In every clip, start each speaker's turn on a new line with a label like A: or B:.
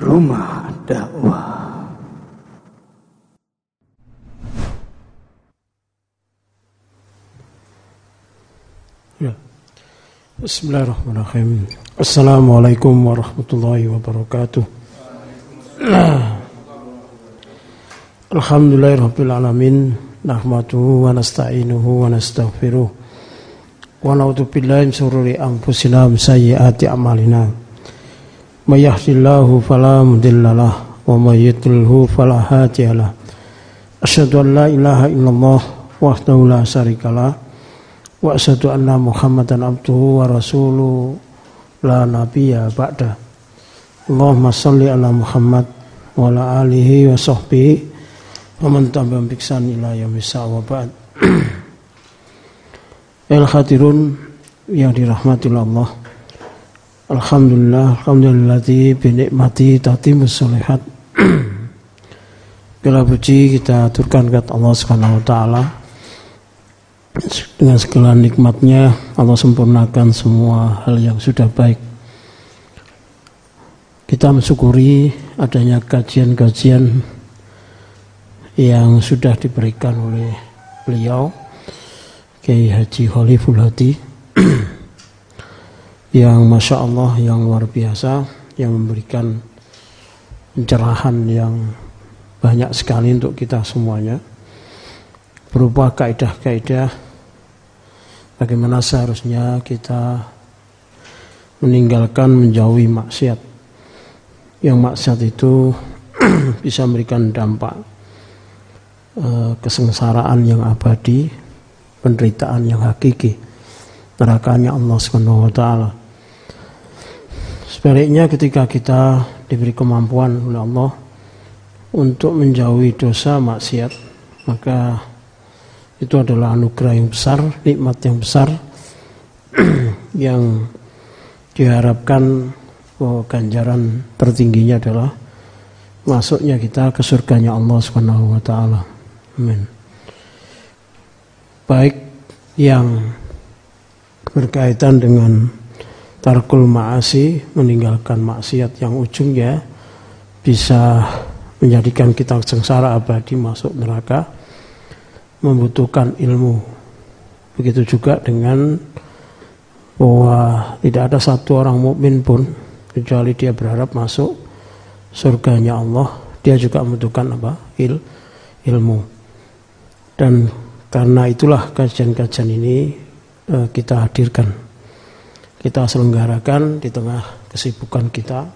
A: Rumah dakwah.
B: Ya. Bismillahirrahmanirrahim. Assalamualaikum warahmatullahi wabarakatuh. Alhamdulillahirabbil alamin. Nahmaduhu wa nasta'inuhu wa nastaghfiruh. Wa na'udzu billahi min shururi anfusina wa sayyiati a'malina. May yahdihillahu fala mudhillalah wa may yudlilhu fala hadiyalah. Asyhadu an la wa asyhadu anna Muhammadan abduhu wa rasuluhu la nabiyya Muhammad wa alihi wa sahbihi wa man tabi'ahum bi ihsan ila yang dirahmati Allah. Alhamdulillah, alhamdulillah binikmati tatimus solihat. Bila puji kita aturkan kepada Allah Subhanahu wa. Dengan segala nikmatnya Allah sempurnakan semua hal yang sudah baik. Kita mensyukuri adanya kajian-kajian yang sudah diberikan oleh beliau Kiai Haji Khaliful Hadi yang Masya Allah yang luar biasa yang memberikan pencerahan yang banyak sekali untuk kita semuanya berupa kaidah-kaidah bagaimana seharusnya kita meninggalkan menjauhi maksiat yang maksiat itu bisa memberikan dampak eh, kesengsaraan yang abadi penderitaan yang hakiki nerakanya Allah Subhanahu wa taala. Sebaliknya ketika kita diberi kemampuan oleh Allah untuk menjauhi dosa maksiat, maka itu adalah anugerah yang besar, nikmat yang besar yang diharapkan bahwa ganjaran tertingginya adalah masuknya kita ke surganya Allah Subhanahu wa taala. Amin baik yang berkaitan dengan tarkul ma'asi meninggalkan maksiat yang ujungnya bisa menjadikan kita sengsara abadi masuk neraka membutuhkan ilmu. Begitu juga dengan bahwa tidak ada satu orang mukmin pun kecuali dia berharap masuk surganya Allah dia juga membutuhkan apa? Il, ilmu. Dan karena itulah kajian-kajian ini uh, kita hadirkan. Kita selenggarakan di tengah kesibukan kita,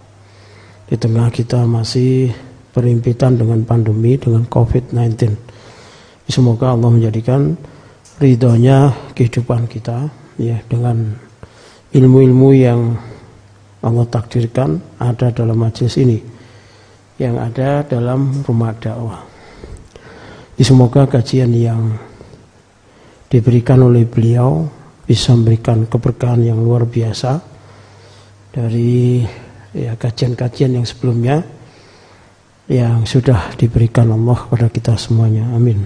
B: di tengah kita masih berimpitan dengan pandemi, dengan COVID-19. Semoga Allah menjadikan ridhonya kehidupan kita ya dengan ilmu-ilmu yang Allah takdirkan ada dalam majelis ini yang ada dalam rumah dakwah. Semoga kajian yang diberikan oleh beliau bisa memberikan keberkahan yang luar biasa dari ya kajian-kajian yang sebelumnya yang sudah diberikan Allah kepada kita semuanya. Amin.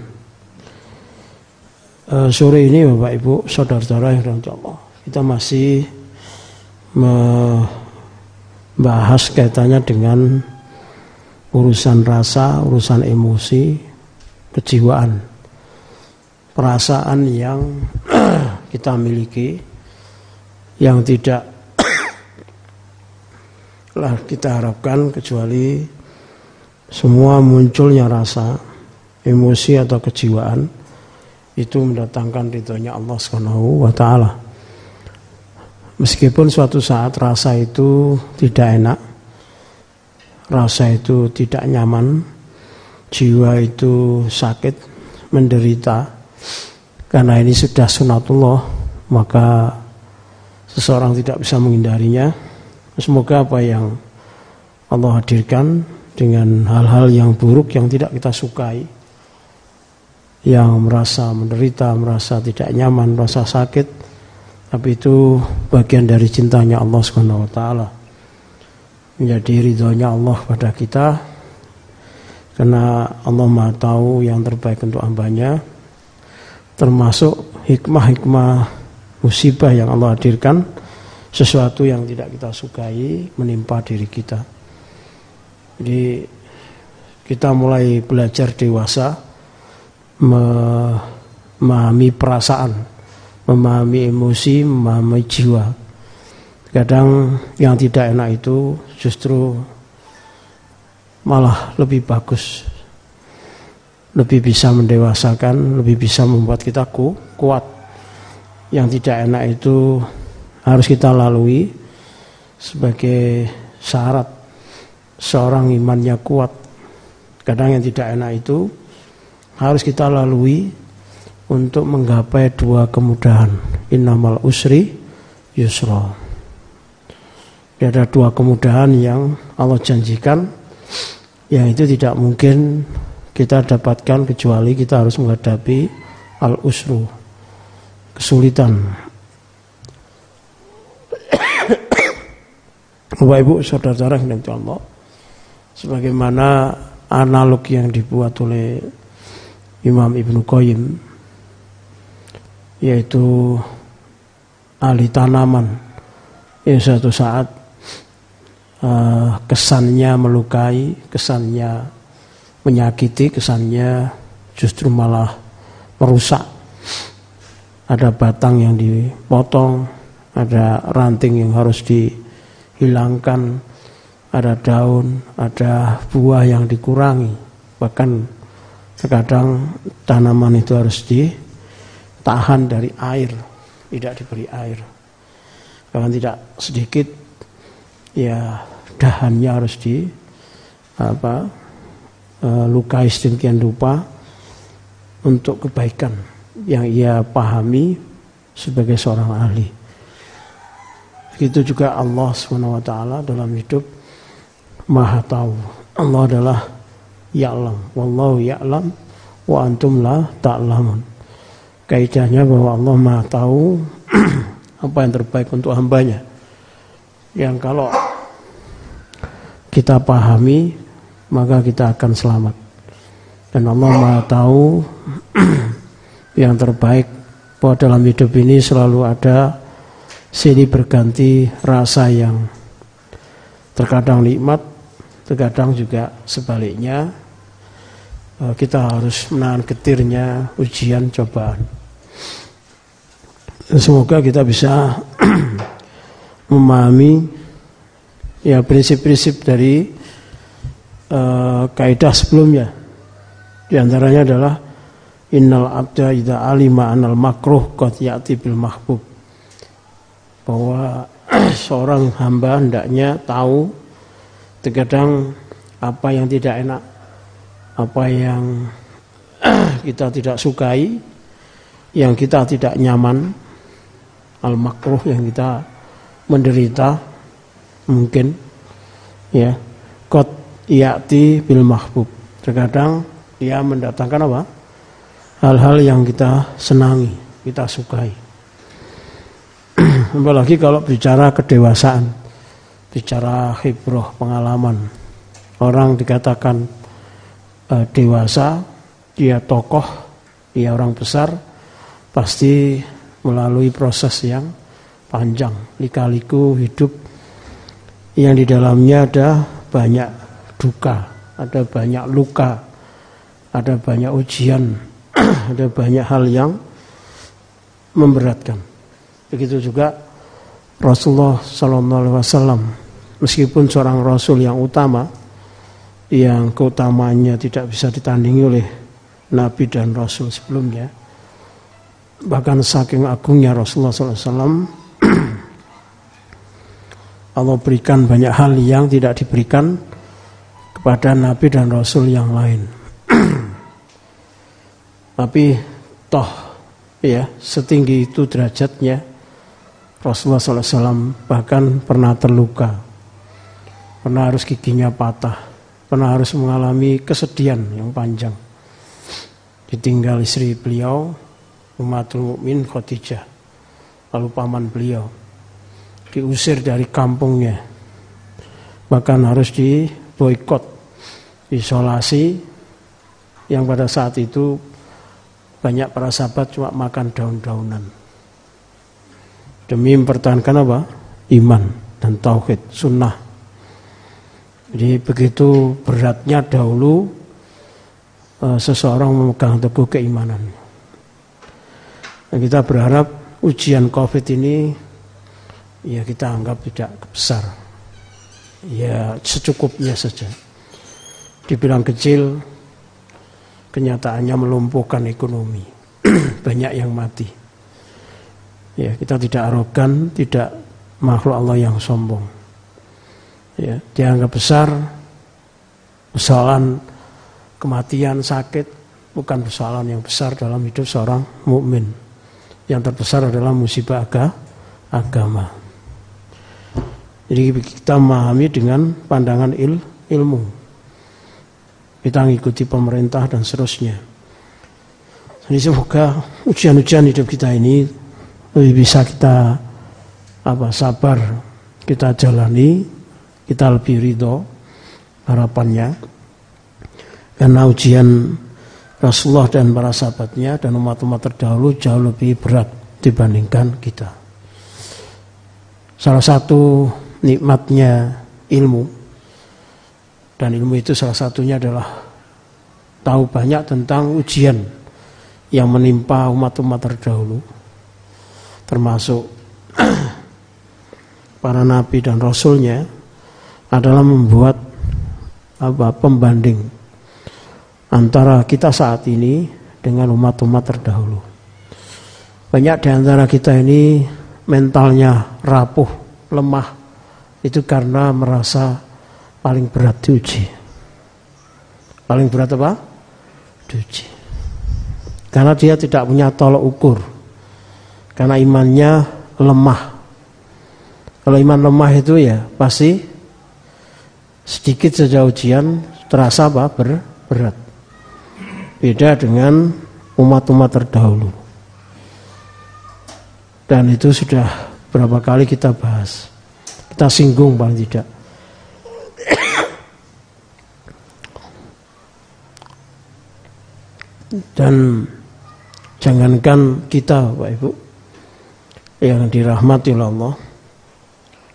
B: Uh, sore ini Bapak Ibu, saudara-saudara yang dirahmati Allah, kita masih membahas kaitannya dengan urusan rasa, urusan emosi, kejiwaan perasaan yang kita miliki yang tidak lah kita harapkan kecuali semua munculnya rasa emosi atau kejiwaan itu mendatangkan ridhonya Allah Subhanahu wa taala. Meskipun suatu saat rasa itu tidak enak, rasa itu tidak nyaman, jiwa itu sakit, menderita, karena ini sudah sunatullah, maka seseorang tidak bisa menghindarinya. Semoga apa yang Allah hadirkan dengan hal-hal yang buruk yang tidak kita sukai, yang merasa menderita, merasa tidak nyaman, merasa sakit, tapi itu bagian dari cintanya Allah taala. Menjadi ridhonya Allah pada kita karena Allah Maha tahu yang terbaik untuk hambanya termasuk hikmah-hikmah musibah yang Allah hadirkan sesuatu yang tidak kita sukai menimpa diri kita Jadi kita mulai belajar dewasa memahami perasaan, memahami emosi, memahami jiwa. Kadang yang tidak enak itu justru malah lebih bagus. Lebih bisa mendewasakan, lebih bisa membuat kita kuat. Yang tidak enak itu harus kita lalui sebagai syarat seorang imannya kuat. Kadang yang tidak enak itu harus kita lalui untuk menggapai dua kemudahan. Innamal usri yusra. Ada dua kemudahan yang Allah janjikan yang itu tidak mungkin kita dapatkan kecuali kita harus menghadapi al-usru kesulitan. Bapak Ibu saudara-saudara yang Allah sebagaimana analog yang dibuat oleh Imam Ibnu Qayyim yaitu ahli tanaman yang suatu saat uh, kesannya melukai, kesannya menyakiti, kesannya justru malah merusak. Ada batang yang dipotong, ada ranting yang harus di hilangkan, ada daun, ada buah yang dikurangi. Bahkan terkadang tanaman itu harus ditahan dari air, tidak diberi air. Bahkan tidak sedikit ya dahannya harus di apa e, lukai sedemikian rupa untuk kebaikan yang ia pahami sebagai seorang ahli. Itu juga Allah swt dalam hidup Maha tahu. Allah adalah ya'lam. Wallahu ya'lam wa antum la ta'lamun. Kaidahnya bahwa Allah Maha tahu apa yang terbaik untuk hambanya. Yang kalau kita pahami maka kita akan selamat. Dan Allah Maha tahu yang terbaik bahwa dalam hidup ini selalu ada sini berganti rasa yang terkadang nikmat, terkadang juga sebaliknya eh, kita harus menahan getirnya ujian cobaan. Semoga kita bisa memahami ya prinsip-prinsip dari uh, kaidah sebelumnya. Di antaranya adalah innal abda idza alima anal makruh qad ya'ti bil mahbub bahwa seorang hamba hendaknya tahu terkadang apa yang tidak enak, apa yang kita tidak sukai, yang kita tidak nyaman, al makruh yang kita menderita mungkin ya kot yati bil mahbub. Terkadang ia mendatangkan apa? Hal-hal yang kita senangi kita sukai. Apalagi kalau bicara kedewasaan, bicara hibroh pengalaman. Orang dikatakan e, dewasa, dia tokoh, dia orang besar, pasti melalui proses yang panjang, lika-liku hidup yang di dalamnya ada banyak duka, ada banyak luka, ada banyak ujian, ada banyak hal yang memberatkan. Begitu juga Rasulullah Sallallahu Alaihi Wasallam, meskipun seorang Rasul yang utama, yang keutamanya tidak bisa ditandingi oleh Nabi dan Rasul sebelumnya, bahkan saking agungnya Rasulullah SAW, Allah berikan banyak hal yang tidak diberikan kepada Nabi dan Rasul yang lain. Tapi toh ya setinggi itu derajatnya Rasulullah SAW bahkan pernah terluka, pernah harus giginya patah, pernah harus mengalami kesedihan yang panjang. Ditinggal istri beliau, Umatul Mukmin Khadijah, lalu paman beliau diusir dari kampungnya, bahkan harus diboykot, isolasi, yang pada saat itu banyak para sahabat cuma makan daun-daunan demi mempertahankan apa? Iman dan tauhid, sunnah. Jadi begitu beratnya dahulu uh, seseorang memegang teguh keimanan. Kita berharap ujian COVID ini ya kita anggap tidak besar. Ya secukupnya saja. Dibilang kecil, kenyataannya melumpuhkan ekonomi. Banyak yang mati. Ya, kita tidak arogan, tidak makhluk Allah yang sombong. Ya, dianggap besar persoalan kematian sakit bukan persoalan yang besar dalam hidup seorang mukmin. Yang terbesar adalah musibah agama. Jadi kita memahami dengan pandangan il, ilmu. Kita mengikuti pemerintah dan seterusnya. Jadi semoga ujian-ujian hidup kita ini lebih bisa kita apa sabar kita jalani, kita lebih ridho harapannya. Karena ujian Rasulullah dan para sahabatnya dan umat-umat terdahulu jauh lebih berat dibandingkan kita. Salah satu nikmatnya ilmu dan ilmu itu salah satunya adalah tahu banyak tentang ujian yang menimpa umat-umat terdahulu termasuk para nabi dan rasulnya adalah membuat apa pembanding antara kita saat ini dengan umat-umat terdahulu. Banyak di antara kita ini mentalnya rapuh, lemah itu karena merasa paling berat diuji. Paling berat apa? Diuji. Karena dia tidak punya tolok ukur. Karena imannya lemah. Kalau iman lemah itu ya pasti sedikit saja ujian terasa apa? Ber, berat. Beda dengan umat-umat terdahulu. Dan itu sudah berapa kali kita bahas. Kita singgung paling tidak. Dan jangankan kita Pak Ibu yang dirahmati oleh Allah.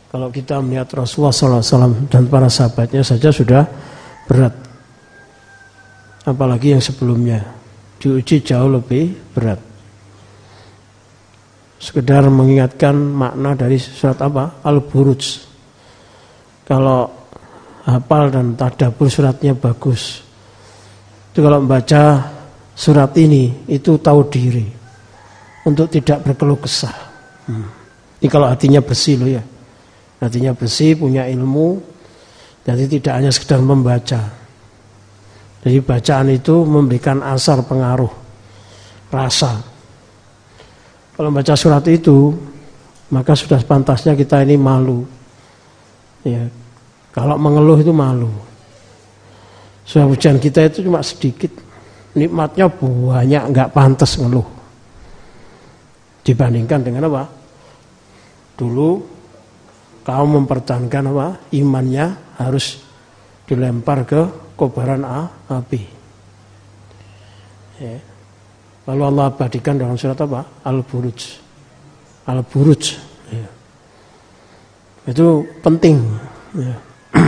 B: Kalau kita melihat Rasulullah SAW dan para sahabatnya saja sudah berat. Apalagi yang sebelumnya diuji jauh lebih berat sekedar mengingatkan makna dari surat apa? Al-Buruj. Kalau hafal dan tadabur suratnya bagus. Itu kalau membaca surat ini itu tahu diri untuk tidak berkeluh kesah. Hmm. Ini kalau hatinya bersih loh ya. Hatinya bersih, punya ilmu, jadi tidak hanya sekedar membaca. Jadi bacaan itu memberikan asar pengaruh, rasa. Kalau baca surat itu, maka sudah pantasnya kita ini malu. Ya, kalau mengeluh itu malu. Sudah hujan kita itu cuma sedikit, nikmatnya banyak, nggak pantas ngeluh. Dibandingkan dengan apa? Dulu kau mempertahankan apa? Imannya harus dilempar ke kobaran api. Ya. Lalu Allah abadikan dalam surat apa? Al-Buruj. Al-Buruj. Ya. Itu penting. Ya.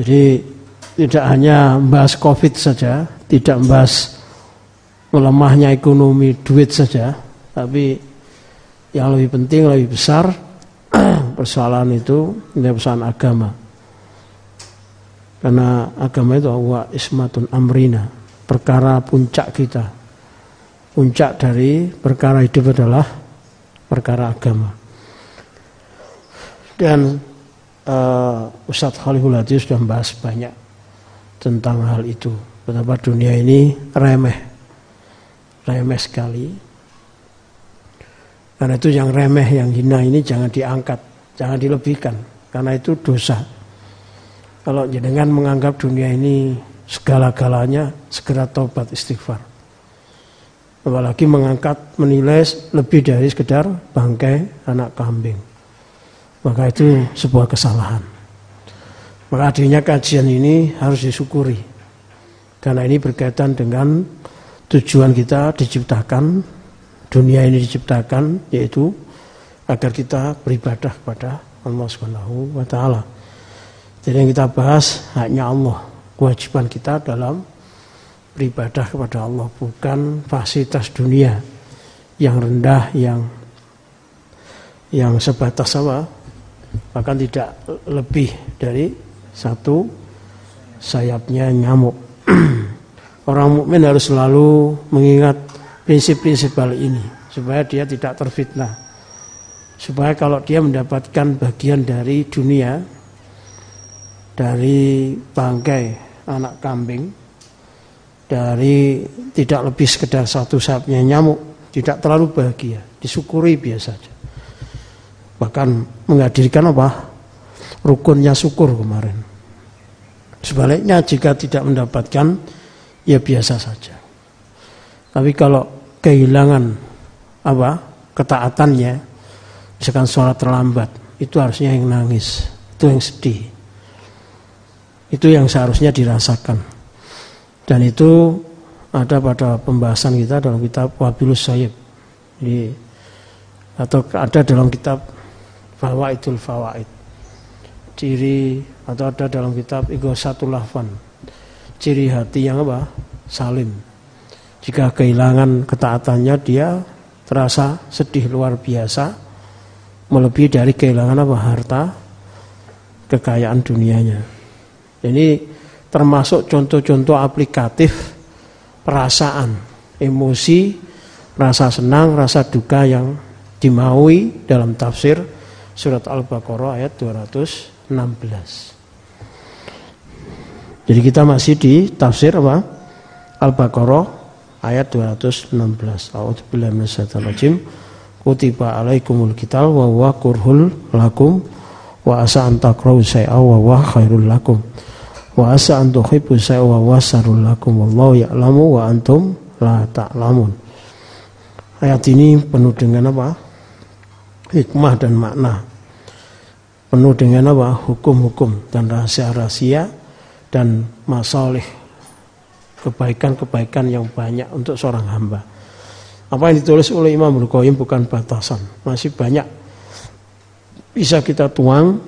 B: Jadi tidak hanya membahas COVID saja, tidak membahas melemahnya ekonomi duit saja, tapi yang lebih penting, lebih besar persoalan itu ini persoalan agama. Karena agama itu wa ismatun amrina, perkara puncak kita puncak dari perkara hidup adalah perkara agama. Dan uh, Ustadz Khaliful Hadi sudah membahas banyak tentang hal itu. Betapa dunia ini remeh, remeh sekali. Karena itu yang remeh, yang hina ini jangan diangkat, jangan dilebihkan. Karena itu dosa. Kalau jenengan menganggap dunia ini segala-galanya, segera taubat istighfar apalagi mengangkat menilai lebih dari sekedar bangkai anak kambing maka itu sebuah kesalahan maka adanya kajian ini harus disyukuri karena ini berkaitan dengan tujuan kita diciptakan dunia ini diciptakan yaitu agar kita beribadah kepada Allah Subhanahu wa taala. Jadi yang kita bahas hanya Allah. Kewajiban kita dalam beribadah kepada Allah bukan fasilitas dunia yang rendah yang yang sebatas apa bahkan tidak lebih dari satu sayapnya nyamuk. Orang mukmin harus selalu mengingat prinsip-prinsip hal ini supaya dia tidak terfitnah. Supaya kalau dia mendapatkan bagian dari dunia dari bangkai anak kambing dari tidak lebih sekedar satu sayapnya nyamuk tidak terlalu bahagia disyukuri biasa saja bahkan menghadirkan apa? Rukunnya syukur kemarin. Sebaliknya jika tidak mendapatkan ya biasa saja. Tapi kalau kehilangan apa? Ketaatannya misalkan sholat terlambat itu harusnya yang nangis itu yang sedih. Itu yang seharusnya dirasakan dan itu ada pada pembahasan kita dalam kitab Wabilus Sayyid. Jadi, atau ada dalam kitab Fawaidul Fawaid. Ciri atau ada dalam kitab Ego Satu Lafan. Ciri hati yang apa? Salim. Jika kehilangan ketaatannya dia terasa sedih luar biasa melebihi dari kehilangan apa harta kekayaan dunianya. Ini termasuk contoh-contoh aplikatif perasaan, emosi, rasa senang, rasa duka yang dimaui dalam tafsir surat Al-Baqarah ayat 216. Jadi kita masih di tafsir apa? Al-Baqarah ayat 216. A'udzubillahi minasyaitonir Kutiba alaikumul qital wa huwa kurhul lakum wa asa an takrahu syai'a wa huwa khairul lakum wa asa an tuhibbu syai'a wa wasarul lakum wallahu ya'lamu wa antum la ta'lamun. Ayat ini penuh dengan apa? Hikmah dan makna. Penuh dengan apa? Hukum-hukum dan rahasia-rahasia dan masalih kebaikan-kebaikan yang banyak untuk seorang hamba. Apa yang ditulis oleh Imam Al-Qayyim bukan batasan, masih banyak bisa kita tuang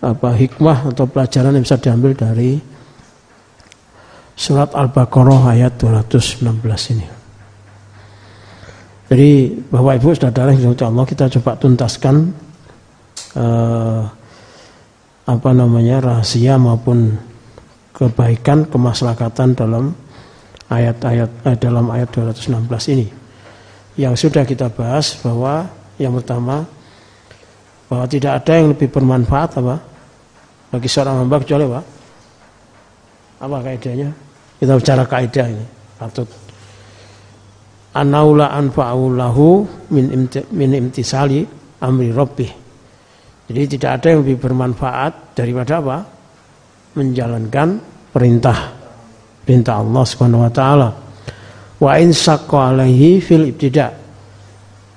B: apa hikmah atau pelajaran yang bisa diambil dari surat Al-Baqarah ayat 216 ini. Jadi Bapak Ibu Saudara yang Allah kita coba tuntaskan eh, apa namanya rahasia maupun kebaikan kemaslahatan dalam ayat-ayat eh, dalam ayat 216 ini. Yang sudah kita bahas bahwa yang pertama bahwa tidak ada yang lebih bermanfaat apa bagi seorang hamba kecuali apa? Apa kaidahnya? Kita bicara kaidah ini. Patut anaula anfa'ulahu min min imtisali amri rabbih. Jadi tidak ada yang lebih bermanfaat daripada apa? Menjalankan perintah perintah Allah Subhanahu wa taala. Wa in alaihi fil ibtida.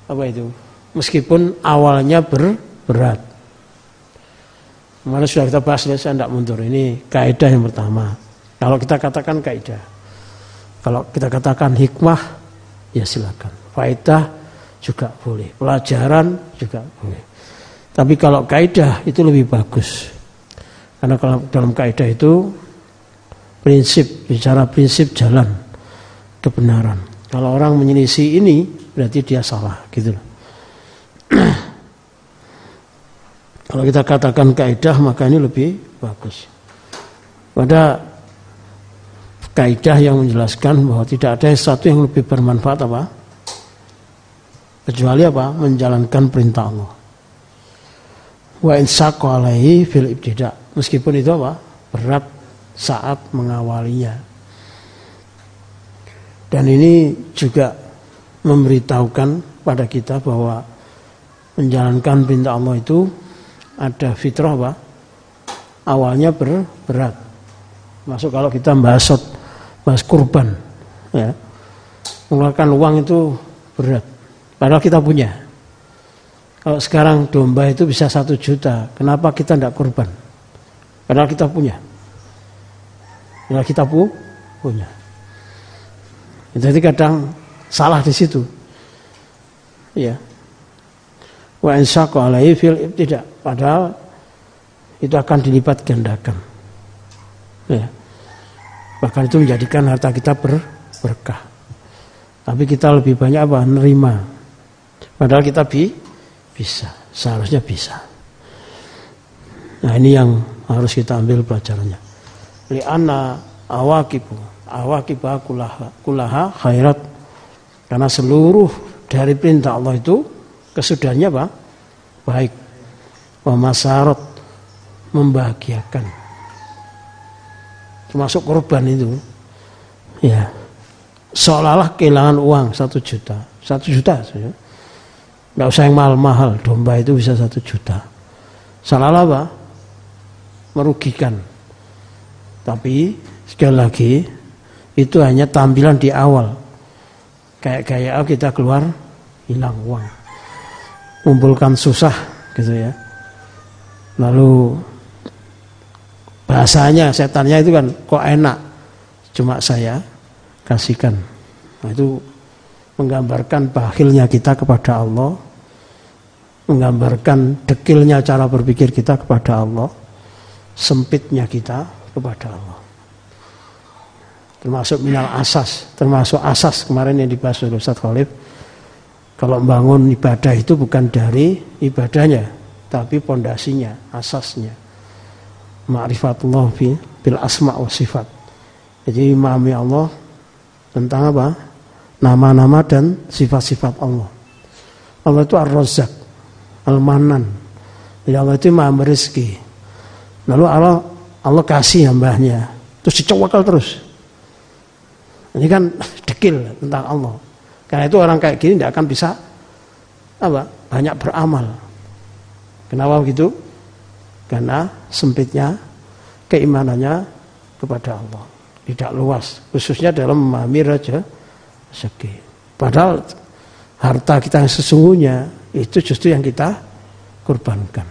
B: Apa itu? Meskipun awalnya ber, berat. Mana sudah kita bahas, saya tidak mundur. Ini kaidah yang pertama. Kalau kita katakan kaidah, kalau kita katakan hikmah, ya silakan. Faedah juga boleh. Pelajaran juga boleh. Tapi kalau kaidah itu lebih bagus. Karena kalau dalam kaidah itu prinsip, bicara prinsip jalan kebenaran. Kalau orang menyelisih ini berarti dia salah gitu loh. Kalau kita katakan kaidah maka ini lebih bagus. Pada kaidah yang menjelaskan bahwa tidak ada sesuatu yang lebih bermanfaat apa? Kecuali apa? Menjalankan perintah Allah. Wa insaqqa alaihi fil ibtida. Meskipun itu apa? Berat saat mengawalinya. Dan ini juga memberitahukan pada kita bahwa menjalankan perintah Allah itu ada fitrah apa? Awalnya ber, berat. Masuk kalau kita bahas bahas kurban, ya. Mengeluarkan uang itu berat. Padahal kita punya. Kalau sekarang domba itu bisa satu juta, kenapa kita tidak kurban? Padahal kita punya. Padahal kita pu punya. Jadi kadang salah di situ. Ya, wa insyaqa alaihi fil tidak padahal itu akan dilipat gandakan. Ya. Bahkan itu menjadikan harta kita ber, berkah. Tapi kita lebih banyak apa? Nerima. Padahal kita bi, bisa, seharusnya bisa. Nah ini yang harus kita ambil pelajarannya. Li'anna awakibu, awakiba kulaha, kulaha khairat. Karena seluruh dari perintah Allah itu kesudahannya apa? Baik. Wa membahagiakan. Termasuk korban itu. Ya. Seolah-olah kehilangan uang satu juta. Satu juta. Nggak usah yang mahal-mahal. Domba itu bisa satu juta. Salah apa? Merugikan. Tapi sekali lagi itu hanya tampilan di awal. Kayak kayak oh, kita keluar hilang uang. Kumpulkan susah gitu ya. Lalu bahasanya setannya itu kan kok enak? Cuma saya kasihkan. Nah, itu menggambarkan bakhilnya kita kepada Allah menggambarkan dekilnya cara berpikir kita kepada Allah sempitnya kita kepada Allah. Termasuk minal asas termasuk asas kemarin yang dibahas oleh Ustaz Khalif kalau membangun ibadah itu bukan dari ibadahnya tapi pondasinya asasnya ma'rifatullah bil asma wa sifat. Jadi memahami Allah tentang apa? Nama-nama dan sifat-sifat Allah. Allah itu Ar-Razzaq, Al-Manan. Jadi Allah itu maha rezeki. Lalu Allah Allah kasih hambanya. Terus dicowakal terus. Ini kan dekil tentang Allah. Karena itu orang kayak gini tidak akan bisa apa? Banyak beramal. Kenapa begitu? Karena sempitnya keimanannya kepada Allah. Tidak luas. Khususnya dalam memahami raja rezeki. Padahal harta kita yang sesungguhnya itu justru yang kita korbankan.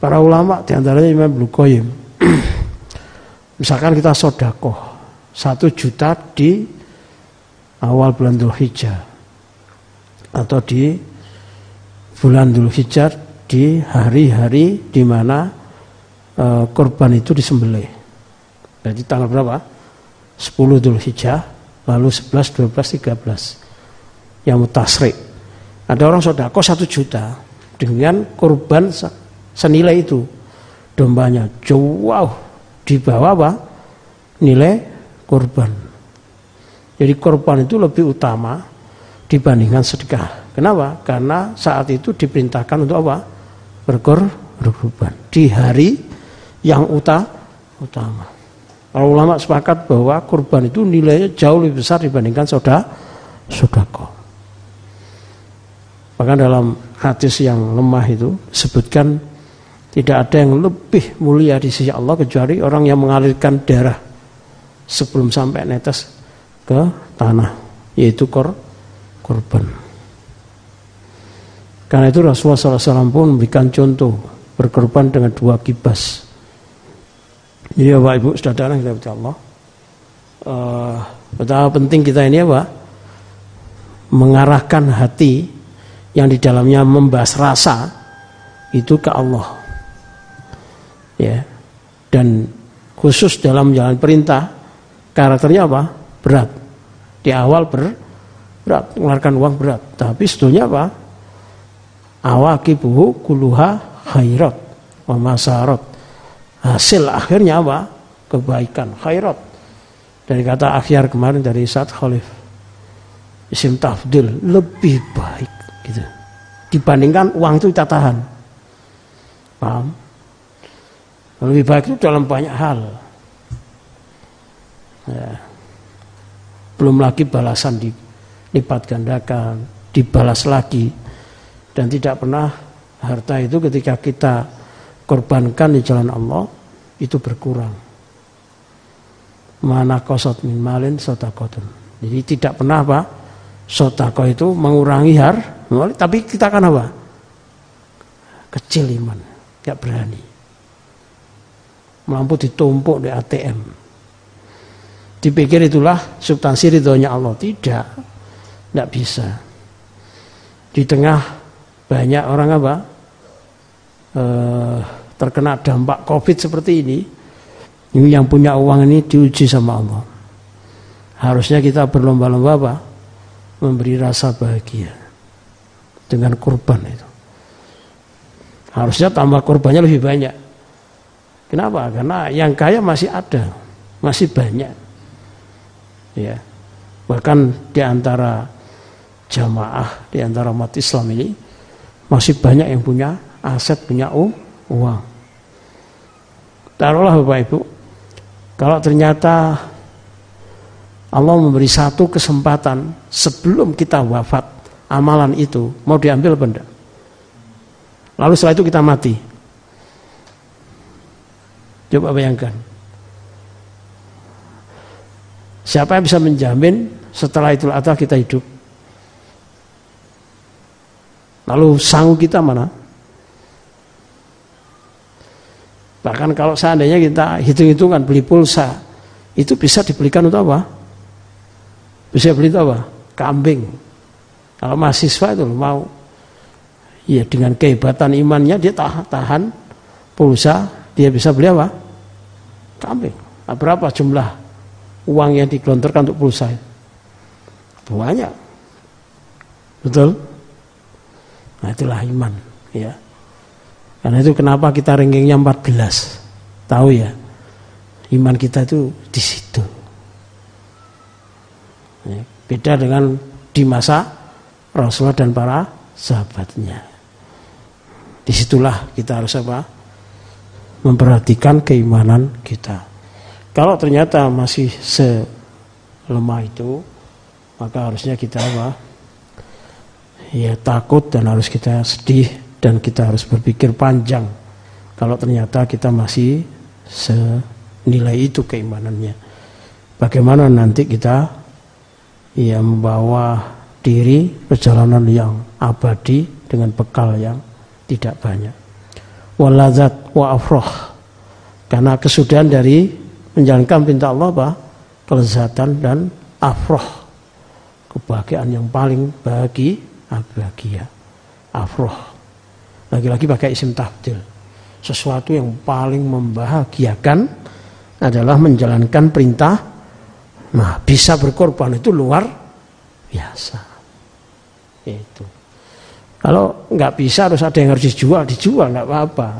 B: Para ulama di antaranya Imam Qayyim. Misalkan kita sodakoh satu juta di awal bulan Dhul Hijjah atau di bulan Dhul Hijjah di hari-hari di mana e, korban itu disembelih. Jadi tanggal berapa? 10 Dhul Hijjah, lalu 11, 12, 13. Yang mutasrik. Ada orang sodako satu juta dengan korban senilai itu. Dombanya jauh di bawah apa? Nilai korban. Jadi korban itu lebih utama dibandingkan sedekah. Kenapa? Karena saat itu diperintahkan untuk apa? berkorban di hari yang uta, utama. Para ulama sepakat bahwa kurban itu nilainya jauh lebih besar dibandingkan saudara sodako. Bahkan dalam hadis yang lemah itu sebutkan tidak ada yang lebih mulia di sisi Allah kecuali orang yang mengalirkan darah sebelum sampai netes ke tanah yaitu kor korban. Karena itu Rasulullah SAW pun memberikan contoh berkorban dengan dua kibas. Jadi Bapak Ibu saudara kita Allah. Uh, betapa penting kita ini apa? Mengarahkan hati yang di dalamnya membahas rasa itu ke Allah. Ya. Dan khusus dalam jalan perintah karakternya apa? Berat. Di awal ber, berat, mengeluarkan uang berat. Tapi sebetulnya apa? awakibuhu kuluha khairat wa masarat. Hasil akhirnya apa? Kebaikan, khairat. Dari kata akhir kemarin dari Sa'ad Khalif. Isim tafdil lebih baik gitu. Dibandingkan uang itu kita tahan. Paham? Lebih baik itu dalam banyak hal. Ya. Belum lagi balasan dilipat gandakan, dibalas lagi dan tidak pernah harta itu ketika kita korbankan di jalan Allah itu berkurang. Mana kosot min malin sotakotun. Jadi tidak pernah apa sotako itu mengurangi har, tapi kita kan apa? Kecil iman, nggak berani. Mampu ditumpuk di ATM. Dipikir itulah substansi ridhonya Allah. Tidak, tidak bisa. Di tengah banyak orang apa? Uh, terkena dampak COVID seperti ini yang punya uang ini diuji sama Allah. Harusnya kita berlomba-lomba apa? Memberi rasa bahagia dengan kurban itu. Harusnya tambah kurbannya lebih banyak. Kenapa? Karena yang kaya masih ada, masih banyak. Ya. Bahkan di antara jamaah, di antara umat Islam ini masih banyak yang punya aset, punya uang. Taruhlah Bapak Ibu, kalau ternyata Allah memberi satu kesempatan sebelum kita wafat, amalan itu mau diambil benda. Lalu setelah itu kita mati. Coba bayangkan. Siapa yang bisa menjamin setelah itu Adha kita hidup? Lalu sang kita mana? Bahkan kalau seandainya kita hitung-hitungan beli pulsa, itu bisa dibelikan untuk apa? Bisa beli itu apa? Kambing. Kalau mahasiswa itu mau ya dengan kehebatan imannya dia tahan, tahan pulsa, dia bisa beli apa? kambing. Nah, berapa jumlah uang yang digelontorkan untuk pulsa? Banyak. Betul? Nah itulah iman. Ya. Karena itu kenapa kita rankingnya 14. Tahu ya? Iman kita itu di situ. Ya. Beda dengan di masa Rasulullah dan para sahabatnya. Di situlah kita harus apa? memperhatikan keimanan kita. Kalau ternyata masih selemah itu, maka harusnya kita apa? Ya takut dan harus kita sedih dan kita harus berpikir panjang. Kalau ternyata kita masih senilai itu keimanannya. Bagaimana nanti kita ya membawa diri perjalanan yang abadi dengan bekal yang tidak banyak walazat wa afroh karena kesudahan dari menjalankan perintah Allah apa? Kelezatan dan afroh. Kebahagiaan yang paling bagi bahagia. Afroh. Lagi-lagi pakai isim tafdil. Sesuatu yang paling membahagiakan adalah menjalankan perintah nah bisa berkorban itu luar biasa. Itu. Kalau nggak bisa harus ada yang harus dijual, dijual nggak apa-apa.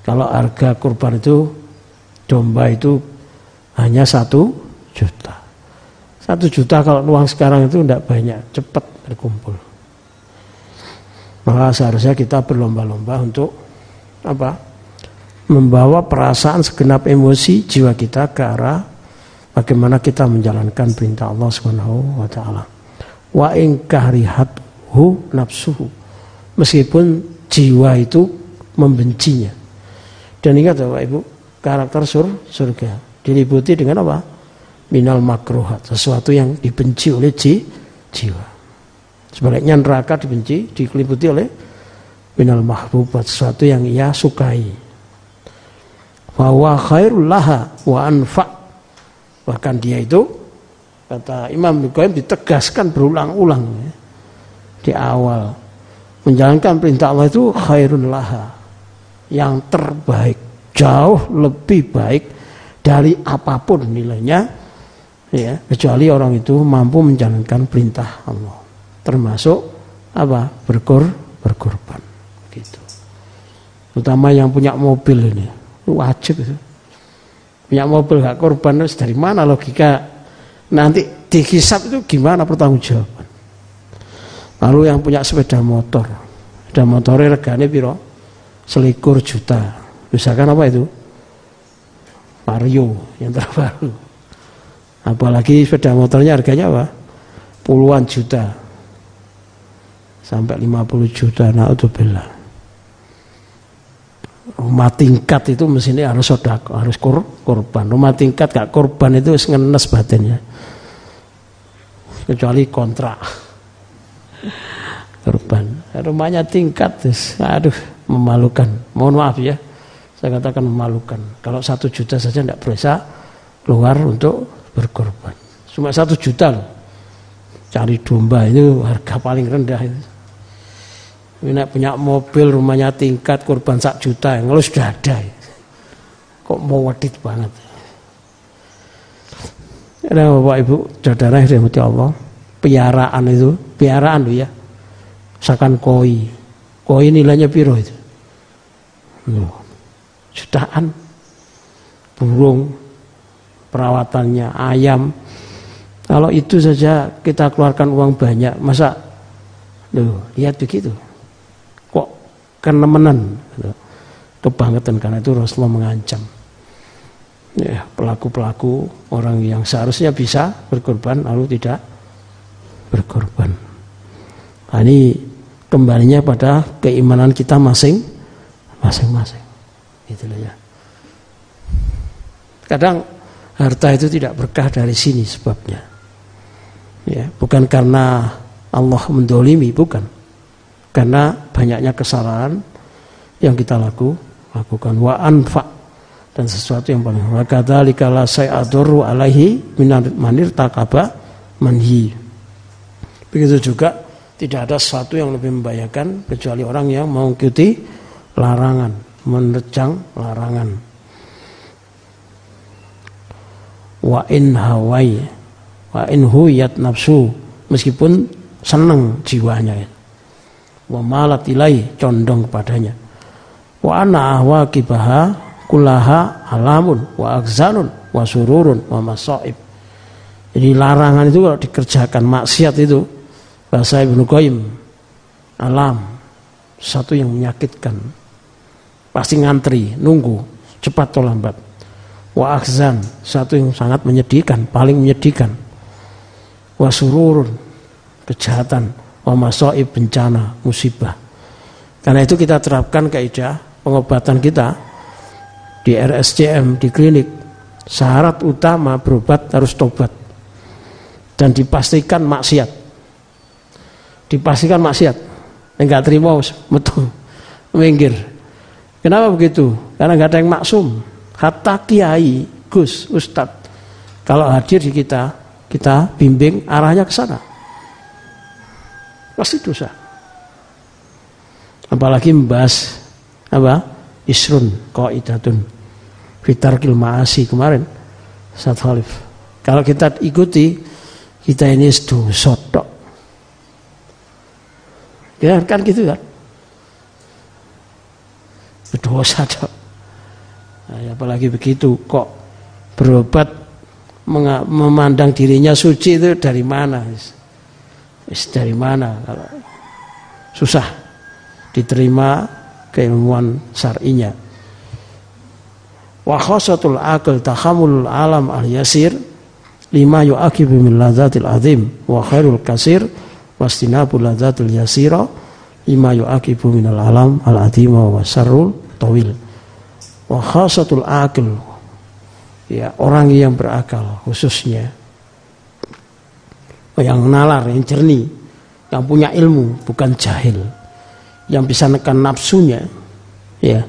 B: Kalau harga kurban itu domba itu hanya satu juta. Satu juta kalau uang sekarang itu tidak banyak, cepat berkumpul. Maka seharusnya kita berlomba-lomba untuk apa? Membawa perasaan segenap emosi jiwa kita ke arah bagaimana kita menjalankan perintah Allah Subhanahu wa taala. Wa in hu nafsuhu. Meskipun jiwa itu membencinya. Dan ingat Bapak Ibu, karakter sur, surga diliputi dengan apa? Minal makruhat, sesuatu yang dibenci oleh ji, jiwa. Sebaliknya neraka dibenci, diliputi oleh minal mahbubat, sesuatu yang ia sukai. Bahwa khairul laha wa anfa. Bahkan dia itu kata Imam Nukaim ditegaskan berulang-ulang ya di awal. Menjalankan perintah Allah itu khairun laha. Yang terbaik, jauh lebih baik dari apa pun nilainya ya, kecuali orang itu mampu menjalankan perintah Allah. Termasuk apa? Berkor berkorban gitu. Terutama yang punya mobil ini. Wajib itu. Punya mobil gak korban terus dari mana logika nanti dihisap itu gimana pertanggungjawaban? Lalu yang punya sepeda motor, sepeda motornya regane piro? Selikur juta. Misalkan apa itu? Vario yang terbaru. Apalagi sepeda motornya harganya apa? Puluhan juta. Sampai 50 juta. Na'udzubillah. Rumah tingkat itu mesinnya harus sodak, harus kur, korban. Rumah tingkat gak korban itu ngenes batinnya. Kecuali kontrak korban. Rumahnya tingkat, aduh memalukan. Mohon maaf ya, saya katakan memalukan. Kalau satu juta saja tidak bisa keluar untuk berkorban. Cuma satu juta loh. Cari domba itu harga paling rendah itu. Ini punya mobil, rumahnya tingkat, korban sak juta, ngelus dada. Kok mau wadit banget. Ada Bapak Ibu, saudara yang Allah, piaraan itu, piaraan itu ya. Misalkan koi. Koi nilainya piro itu? Loh, jutaan. Burung, perawatannya, ayam. Kalau itu saja kita keluarkan uang banyak, masa loh, lihat begitu kenemenan gitu. kebangetan karena itu Rasulullah mengancam ya pelaku-pelaku orang yang seharusnya bisa berkorban lalu tidak berkorban nah, ini kembalinya pada keimanan kita masing masing-masing itulah ya. Kadang harta itu tidak berkah dari sini sebabnya. Ya bukan karena Allah mendolimi bukan. Karena banyaknya kesalahan yang kita laku, lakukan. Wa anfa dan sesuatu yang paling wa kadzalika la alaihi manir takaba manhi. Begitu juga tidak ada sesuatu yang lebih membahayakan kecuali orang yang mengikuti larangan menerjang larangan. Wa in hawai wa in huyat nafsu meskipun senang jiwanya itu wa malat ilai condong kepadanya. Wa ana kibaha kulaha alamun wa akzanun wa sururun wa masaib jadi larangan itu kalau dikerjakan maksiat itu bahasa Ibnu Qayyim alam satu yang menyakitkan pasti ngantri nunggu. Cepat atau lambat wa akzan satu yang sangat menyedihkan paling menyedihkan. Wa sururun kejahatan. Wa masoib bencana musibah. Karena itu kita terapkan kaidah pengobatan kita di RSCM di klinik. Syarat utama berobat harus tobat dan dipastikan maksiat. Dipastikan maksiat. Enggak terima betul minggir kenapa begitu karena enggak ada yang maksum hatta kiai gus ustad kalau hadir di kita kita bimbing arahnya ke sana pasti dosa. Apalagi membahas apa? Isrun qaidatun fitarkil ma'asi kemarin Ustaz Khalif. Kalau kita ikuti kita ini dosa tok. Ya kan gitu kan? Berdosa tok. Nah, apalagi begitu kok berobat memandang dirinya suci itu dari mana? Is dari mana kalau susah diterima keilmuan syar'inya. Wa khasatul akal tahamul alam al yasir lima yu'akibu min ladzatil azim wa khairul kasir wastinabul ladzatil yasira lima yu'akibu min al alam al azim wa sarrul tawil. Wa khasatul akal ya orang yang berakal khususnya yang nalar, yang jernih, yang punya ilmu, bukan jahil, yang bisa nekan nafsunya, ya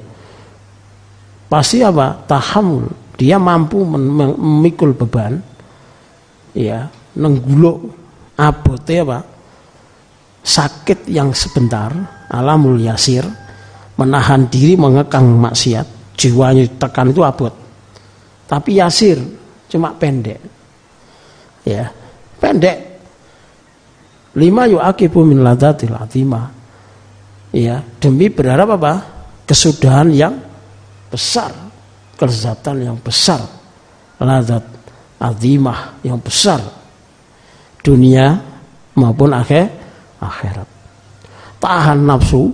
B: pasti apa? Tahamul, dia mampu memikul beban, ya nengguluk abote apa? Sakit yang sebentar, alamul yasir, menahan diri mengekang maksiat, jiwanya tekan itu abot. Tapi yasir cuma pendek. Ya, pendek Lima yu'akibu min ladatil atimah. Ya, demi berharap apa? Kesudahan yang besar, kelezatan yang besar, ladat azimah yang besar dunia maupun akhir akhirat. Tahan nafsu,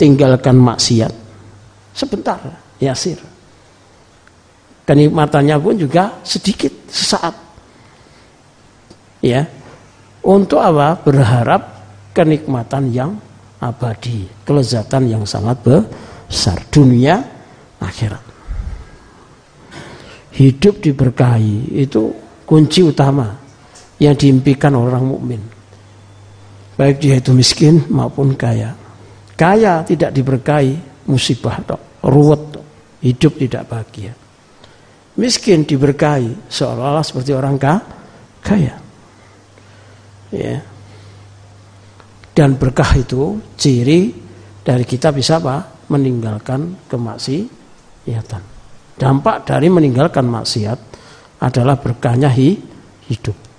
B: tinggalkan maksiat sebentar, yasir. Kenikmatannya pun juga sedikit, sesaat. Ya, untuk apa? Berharap kenikmatan yang abadi, kelezatan yang sangat besar dunia akhirat. Hidup diberkahi itu kunci utama yang diimpikan orang mukmin. Baik dia itu miskin maupun kaya. Kaya tidak diberkahi musibah dok, ruwet dok, hidup tidak bahagia. Miskin diberkahi seolah-olah seperti orang kaya. Ya. Dan berkah itu ciri dari kita bisa apa? Meninggalkan kemaksiatan. Dampak dari meninggalkan maksiat adalah berkahnya hidup.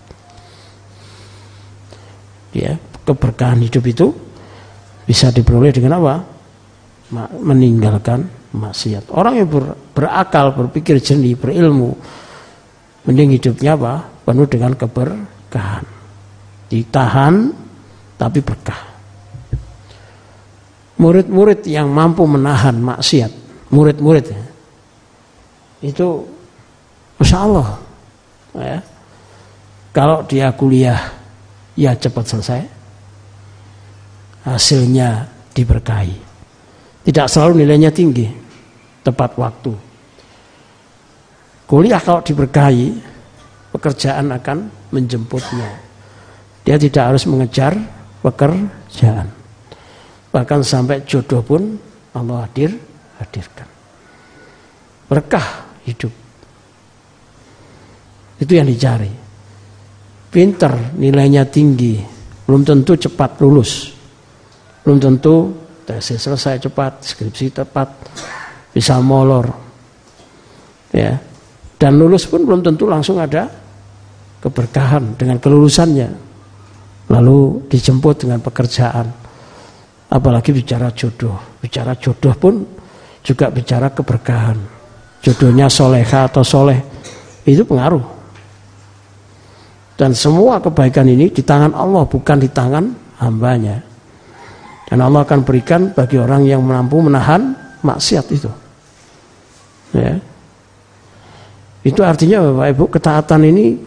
B: Ya, keberkahan hidup itu bisa diperoleh dengan apa? Meninggalkan maksiat. Orang yang ber, berakal, berpikir jernih, berilmu, mending hidupnya apa? Penuh dengan keberkahan. Ditahan tapi berkah. Murid-murid yang mampu menahan maksiat, murid-murid itu Masya Allah ya, kalau dia kuliah ya cepat selesai hasilnya diberkahi tidak selalu nilainya tinggi tepat waktu kuliah kalau diberkahi pekerjaan akan menjemputnya dia tidak harus mengejar pekerjaan. Bahkan sampai jodoh pun Allah hadir, hadirkan. Berkah hidup. Itu yang dicari. Pinter, nilainya tinggi, belum tentu cepat lulus. Belum tentu tesis selesai cepat, skripsi tepat, bisa molor. Ya. Dan lulus pun belum tentu langsung ada keberkahan dengan kelulusannya lalu dijemput dengan pekerjaan apalagi bicara jodoh bicara jodoh pun juga bicara keberkahan jodohnya soleha atau soleh itu pengaruh dan semua kebaikan ini di tangan Allah bukan di tangan hambanya. Dan Allah akan berikan bagi orang yang mampu menahan maksiat itu. Ya. Itu artinya Bapak Ibu ketaatan ini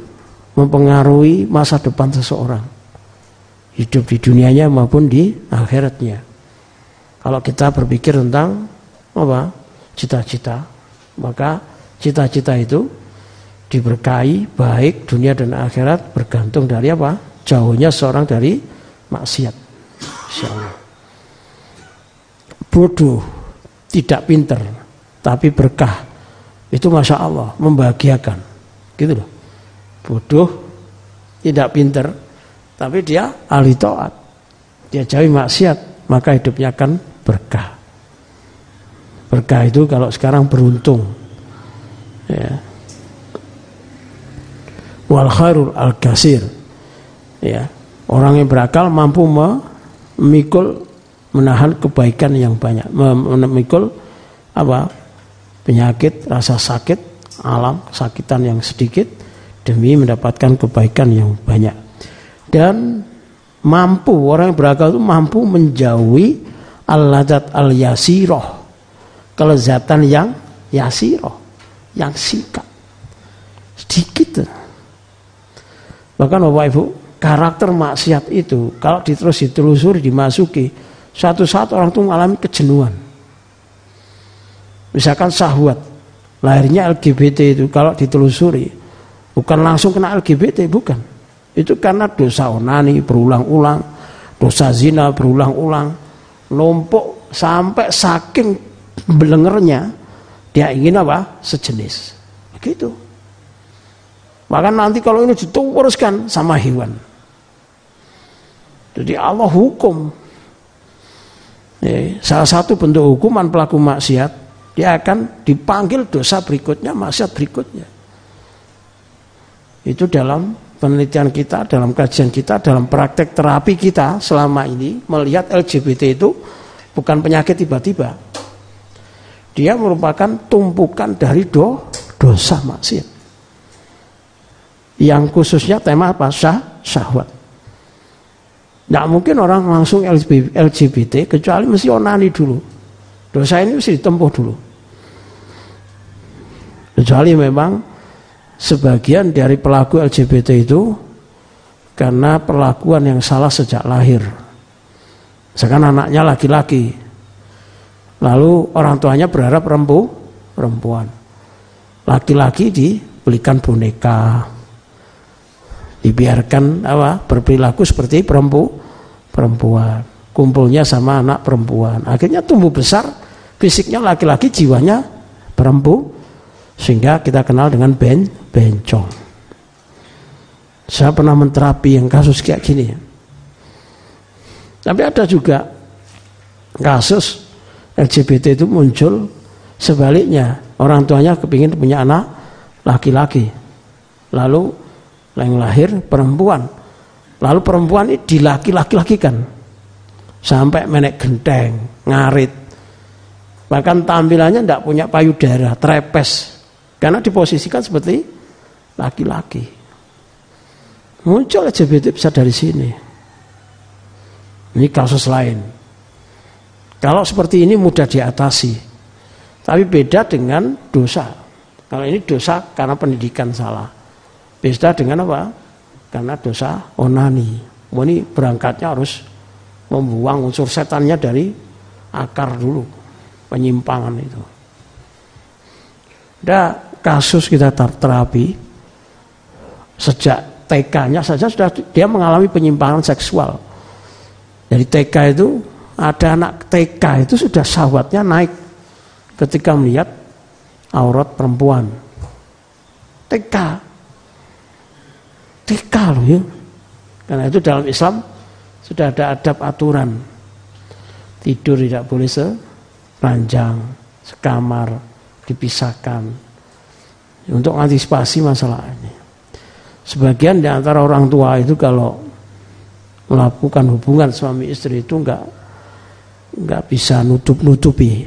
B: mempengaruhi masa depan seseorang. Hidup di dunianya maupun di akhiratnya. Kalau kita berpikir tentang apa? cita-cita, maka cita-cita itu diberkahi baik dunia dan akhirat bergantung dari apa? Jauhnya seorang dari maksiat. Insyaallah. Bodoh, tidak pinter, tapi berkah. Itu masya Allah membahagiakan, gitu loh. Bodoh, tidak pinter, tapi dia ahli taat. Dia jauhi maksiat, maka hidupnya akan berkah. Berkah itu kalau sekarang beruntung. Ya. Wal khairul al kasir. Ya. Orang yang berakal mampu memikul menahan kebaikan yang banyak, memikul apa? penyakit, rasa sakit, alam kesakitan yang sedikit demi mendapatkan kebaikan yang banyak dan mampu orang yang berakal itu mampu menjauhi al-ladzat al-yasiroh kelezatan yang yasiroh yang singkat sedikit bahkan bapak ibu karakter maksiat itu kalau diterus ditelusuri dimasuki suatu saat orang itu mengalami kejenuhan misalkan sahwat lahirnya LGBT itu kalau ditelusuri bukan langsung kena LGBT bukan itu karena dosa onani berulang-ulang, dosa zina berulang-ulang, numpuk sampai saking belengernya dia ingin apa? Sejenis. Begitu. Bahkan nanti kalau ini diteruskan sama hewan. Jadi Allah hukum. Ya, salah satu bentuk hukuman pelaku maksiat, dia akan dipanggil dosa berikutnya, maksiat berikutnya. Itu dalam penelitian kita, dalam kajian kita, dalam praktek terapi kita selama ini melihat LGBT itu bukan penyakit tiba-tiba. Dia merupakan tumpukan dari do, dosa maksiat. Yang khususnya tema apa? Syah, syahwat. Tidak mungkin orang langsung LGBT kecuali mesti onani dulu. Dosa ini mesti ditempuh dulu. Kecuali memang sebagian dari pelaku LGBT itu karena perlakuan yang salah sejak lahir. Misalkan anaknya laki-laki, lalu orang tuanya berharap rempu, perempuan. Laki-laki dibelikan boneka, dibiarkan apa berperilaku seperti perempu, perempuan. Kumpulnya sama anak perempuan. Akhirnya tumbuh besar, fisiknya laki-laki, jiwanya perempu, sehingga kita kenal dengan ben, bencong. Saya pernah menterapi yang kasus kayak gini. Tapi ada juga kasus LGBT itu muncul sebaliknya. Orang tuanya kepingin punya anak laki-laki. Lalu yang lahir perempuan. Lalu perempuan ini dilaki-laki-lakikan. Sampai menek genteng, ngarit. Bahkan tampilannya tidak punya payudara, trepes. Karena diposisikan seperti laki-laki. Muncul LGBT bisa dari sini. Ini kasus lain. Kalau seperti ini mudah diatasi. Tapi beda dengan dosa. Kalau ini dosa karena pendidikan salah. Beda dengan apa? Karena dosa onani. Ini berangkatnya harus membuang unsur setannya dari akar dulu. Penyimpangan itu. Ada kasus kita terapi sejak TK-nya saja sudah dia mengalami penyimpangan seksual. Dari TK itu ada anak TK itu sudah syahwatnya naik ketika melihat aurat perempuan. TK. TK loh ya. Karena itu dalam Islam sudah ada adab aturan. Tidur tidak boleh seranjang, sekamar, dipisahkan. Untuk antisipasi masalah ini. Sebagian di antara orang tua itu kalau melakukan hubungan suami istri itu enggak nggak bisa nutup-nutupi.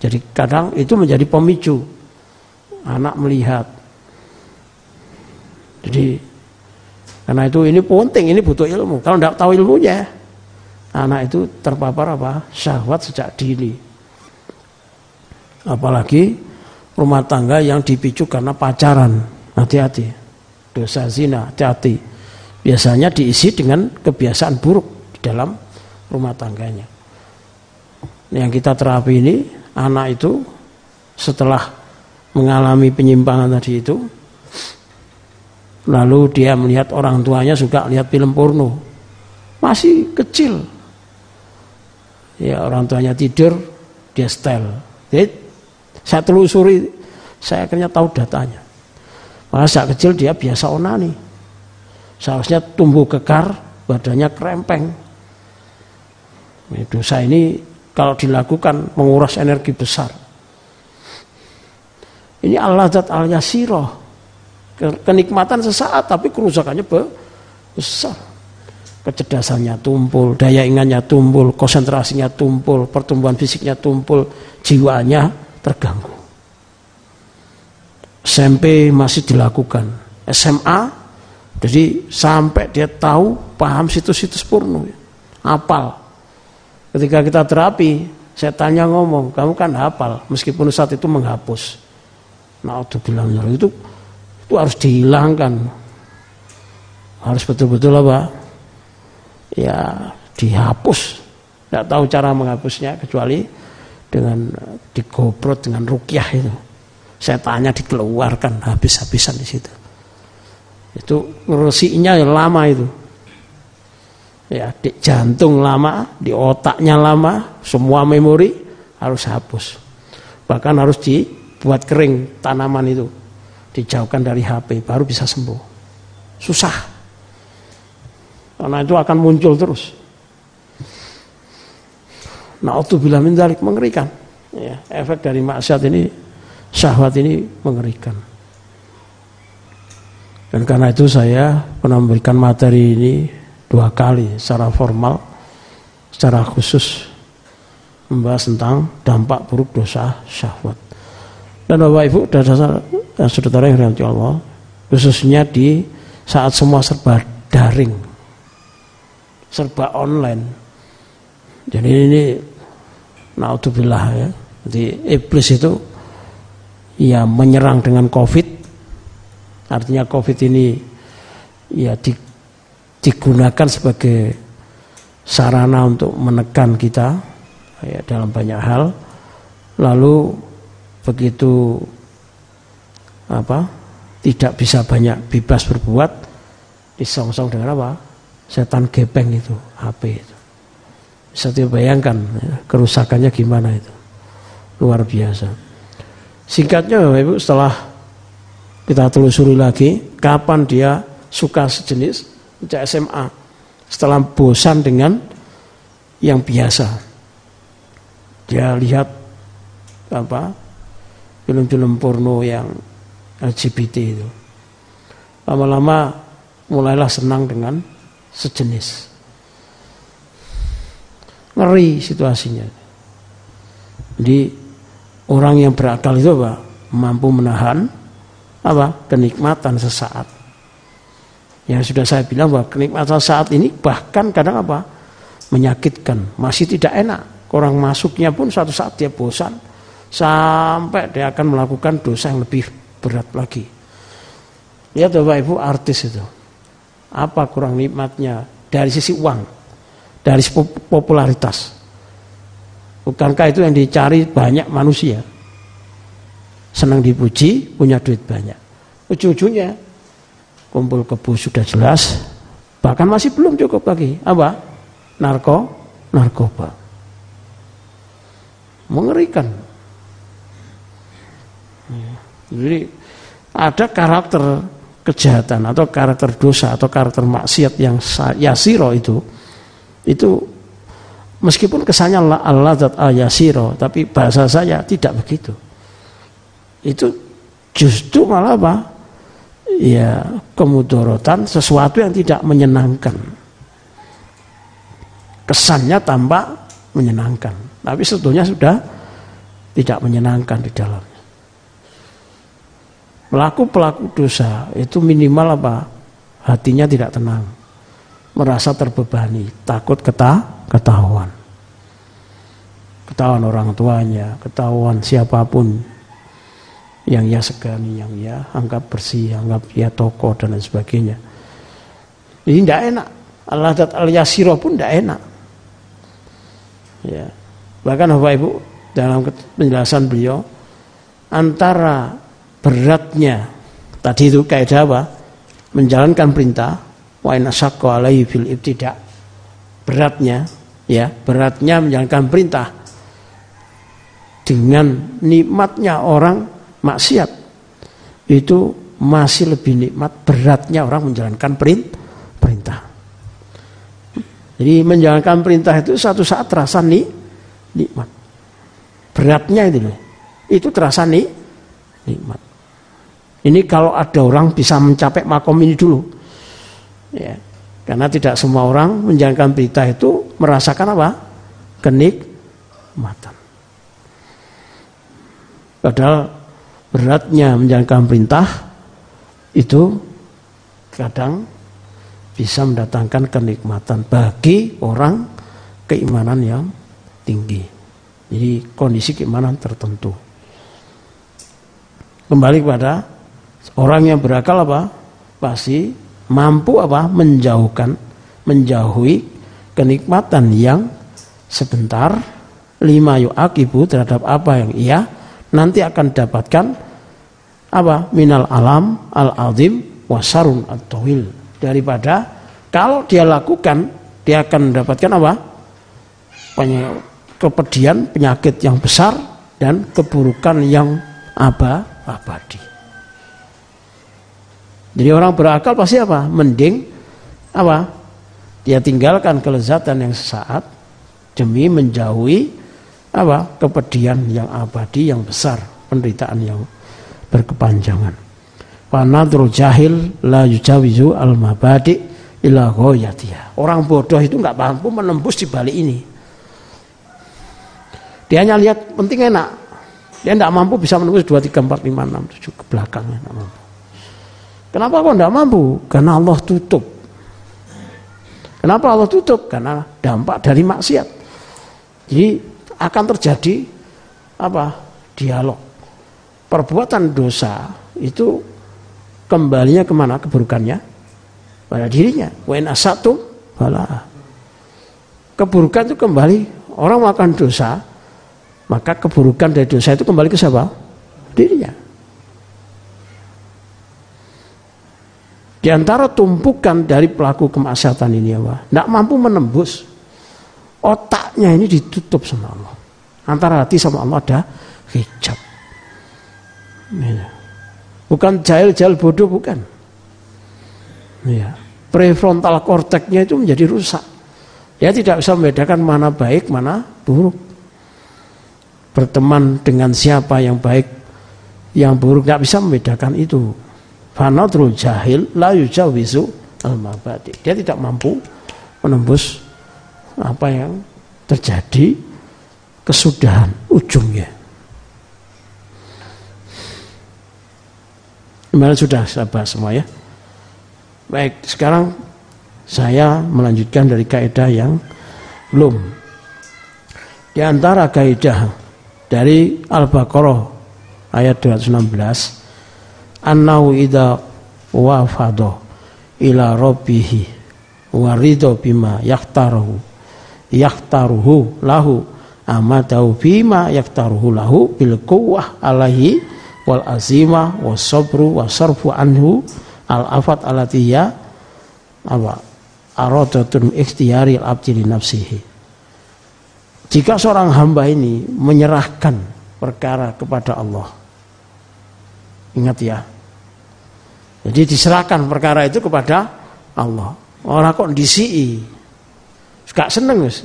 B: Jadi kadang itu menjadi pemicu anak melihat. Jadi karena itu ini penting, ini butuh ilmu. Kalau tidak tahu ilmunya, anak itu terpapar apa? Syahwat sejak dini. Apalagi rumah tangga yang dipicu karena pacaran. Hati-hati. Dosa zina, hati-hati. Biasanya diisi dengan kebiasaan buruk di dalam rumah tangganya yang kita terapi ini anak itu setelah mengalami penyimpangan tadi itu lalu dia melihat orang tuanya suka lihat film porno. Masih kecil. Ya orang tuanya tidur dia setel. Jadi saya telusuri saya akhirnya tahu datanya. Maka saat kecil dia biasa onani. Seharusnya tumbuh kekar badannya krempeng dosa ini kalau dilakukan menguras energi besar. Ini Allah zat al yasiroh kenikmatan sesaat tapi kerusakannya besar. Kecerdasannya tumpul, daya ingatnya tumpul, konsentrasinya tumpul, pertumbuhan fisiknya tumpul, jiwanya terganggu. SMP masih dilakukan, SMA jadi sampai dia tahu paham situs-situs porno, apal Ketika kita terapi, saya tanya ngomong, kamu kan hafal, meskipun saat itu menghapus. Nah, itu bilang itu itu harus dihilangkan. Harus betul-betul apa? Ya, dihapus. Tidak tahu cara menghapusnya kecuali dengan digobrot dengan rukyah itu. Saya tanya dikeluarkan habis-habisan di situ. Itu ngerusiknya lama itu ya di jantung lama, di otaknya lama, semua memori harus hapus. Bahkan harus dibuat kering tanaman itu, dijauhkan dari HP baru bisa sembuh. Susah. Karena itu akan muncul terus. Nah, bila mindalik mengerikan. Ya, efek dari maksiat ini, syahwat ini mengerikan. Dan karena itu saya pernah memberikan materi ini dua kali secara formal, secara khusus membahas tentang dampak buruk dosa syahwat. Dan Bapak Ibu dan saudara yang dirahmati Allah, khususnya di saat semua serba daring, serba online. Jadi ini naudzubillah ya. Jadi iblis itu ya menyerang dengan Covid. Artinya Covid ini ya di digunakan sebagai sarana untuk menekan kita ya, dalam banyak hal lalu begitu apa tidak bisa banyak bebas berbuat disongsong dengan apa? Setan gepeng itu HP itu. Bisa dibayangkan ya, kerusakannya gimana itu. Luar biasa. Singkatnya Bapak Ibu setelah kita telusuri lagi kapan dia suka sejenis sejak SMA setelah bosan dengan yang biasa. Dia lihat apa film-film porno yang LGBT itu. Lama-lama mulailah senang dengan sejenis. Ngeri situasinya. Jadi orang yang berakal itu apa? Mampu menahan apa? kenikmatan sesaat. Yang sudah saya bilang bahwa kenikmatan saat ini bahkan kadang apa? menyakitkan, masih tidak enak. Orang masuknya pun suatu saat dia bosan sampai dia akan melakukan dosa yang lebih berat lagi. Lihat Bapak Ibu artis itu. Apa kurang nikmatnya dari sisi uang, dari popularitas. Bukankah itu yang dicari banyak manusia? Senang dipuji, punya duit banyak. Ujung-ujungnya kumpul kebu sudah jelas, bahkan masih belum cukup lagi. Apa? Narko, narkoba. Mengerikan. Jadi ada karakter kejahatan atau karakter dosa atau karakter maksiat yang yasiro itu itu meskipun kesannya Allah zat al yasiro tapi bahasa saya tidak begitu. Itu justru malah apa? Ya kemudorotan sesuatu yang tidak menyenangkan. Kesannya tampak menyenangkan tapi sebetulnya sudah tidak menyenangkan di dalam Pelaku-pelaku dosa itu minimal apa? Hatinya tidak tenang. Merasa terbebani, takut ketah, ketahuan. Ketahuan orang tuanya, ketahuan siapa pun yang ia segani, yang ia anggap bersih, anggap ia tokoh dan lain sebagainya. Ini tidak enak. Allah dat al yasiro pun tidak enak. Ya. Bahkan Bapak Ibu dalam penjelasan beliau antara beratnya tadi itu kaidah apa? Menjalankan perintah wa in alaihi fil ibtida. Beratnya ya, beratnya menjalankan perintah dengan nikmatnya orang maksiat itu masih lebih nikmat beratnya orang menjalankan perintah. Jadi menjalankan perintah itu satu saat terasa nih nikmat. Beratnya itu Itu terasa nih nikmat. Ini kalau ada orang bisa mencapai makom ini dulu. Ya. Karena tidak semua orang menjalankan berita itu merasakan apa? Kenikmatan. Padahal beratnya menjalankan perintah itu kadang bisa mendatangkan kenikmatan bagi orang keimanan yang tinggi. Jadi kondisi keimanan tertentu. Kembali kepada Orang yang berakal apa? Pasti mampu apa? Menjauhkan, menjauhi kenikmatan yang sebentar lima yu'akibu terhadap apa yang ia nanti akan dapatkan apa? Minal alam al-azim wasarun at-tawil. Daripada kalau dia lakukan dia akan mendapatkan apa? kepedian, penyakit yang besar dan keburukan yang abadi. Jadi orang berakal pasti apa? Mending apa? Dia tinggalkan kelezatan yang sesaat demi menjauhi apa? Kepedihan yang abadi yang besar, penderitaan yang berkepanjangan. Panadrul jahil la yujawizu al mabadi ila ghoyatiha. Orang bodoh itu nggak mampu menembus di balik ini. Dia hanya lihat penting enak. Dia tidak mampu bisa menembus 2, 3, 4, 5, 6, 7 ke belakangnya. mampu. Kenapa kok tidak mampu? Karena Allah tutup. Kenapa Allah tutup? Karena dampak dari maksiat. Jadi akan terjadi apa? Dialog. Perbuatan dosa itu kembalinya ke mana keburukannya? Pada dirinya. Wen asatum bala. Keburukan itu kembali orang melakukan dosa, maka keburukan dari dosa itu kembali ke siapa? Dirinya. Di antara tumpukan dari pelaku kemaksiatan ini apa? Tidak mampu menembus. Otaknya ini ditutup sama Allah. Antara hati sama Allah ada hijab. Bukan jahil-jahil bodoh, bukan. Ya. Prefrontal korteknya itu menjadi rusak. Dia tidak bisa membedakan mana baik, mana buruk. Berteman dengan siapa yang baik, yang buruk tidak bisa membedakan itu. Fanadrul jahil la yujawizu al mabadi. Dia tidak mampu menembus apa yang terjadi kesudahan ujungnya. Kemarin sudah saya bahas semua ya. Baik, sekarang saya melanjutkan dari kaidah yang belum. Di antara kaidah dari Al-Baqarah ayat 216 Annau idza wafado ila rabbihi wa ridho bima yaktaruhu yaktaruhu lahu amadahu bima yaktaruhu lahu bil quwwah alaihi wal azimah was sabru sarfu anhu al afat alatiya apa aradatun ikhtiyari al abdi li nafsihi. Jika seorang hamba ini menyerahkan perkara kepada Allah ingat ya jadi diserahkan perkara itu kepada Allah orang kok disi gak seneng mas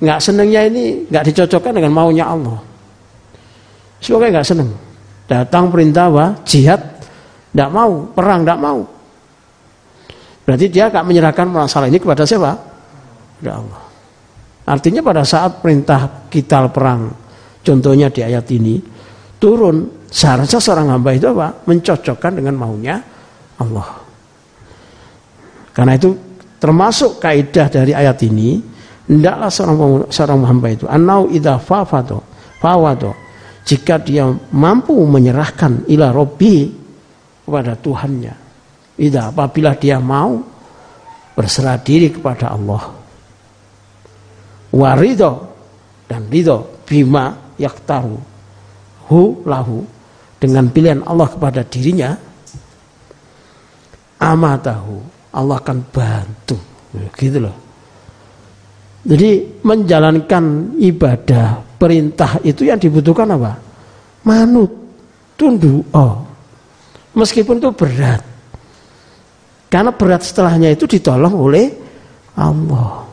B: nggak senengnya ini nggak dicocokkan dengan maunya Allah Semoga nggak seneng. Datang perintah wah jihad, tidak mau, perang tidak mau. Berarti dia akan menyerahkan masalah ini kepada siapa? Kepada Allah. Artinya pada saat perintah kita perang, contohnya di ayat ini, turun, seharusnya seorang hamba itu apa? Mencocokkan dengan maunya Allah. Karena itu termasuk kaidah dari ayat ini, hendaklah seorang seorang hamba itu anau idza fafado fawado jika dia mampu menyerahkan ila robbi kepada Tuhannya. Ida apabila dia mau berserah diri kepada Allah. Warido dan ridho bima yaktaru hu lahu dengan pilihan Allah kepada dirinya amatahu Allah akan bantu gitu loh jadi menjalankan ibadah perintah itu yang dibutuhkan apa? Manut, tunduk. Oh. Meskipun itu berat. Karena berat setelahnya itu ditolong oleh Allah.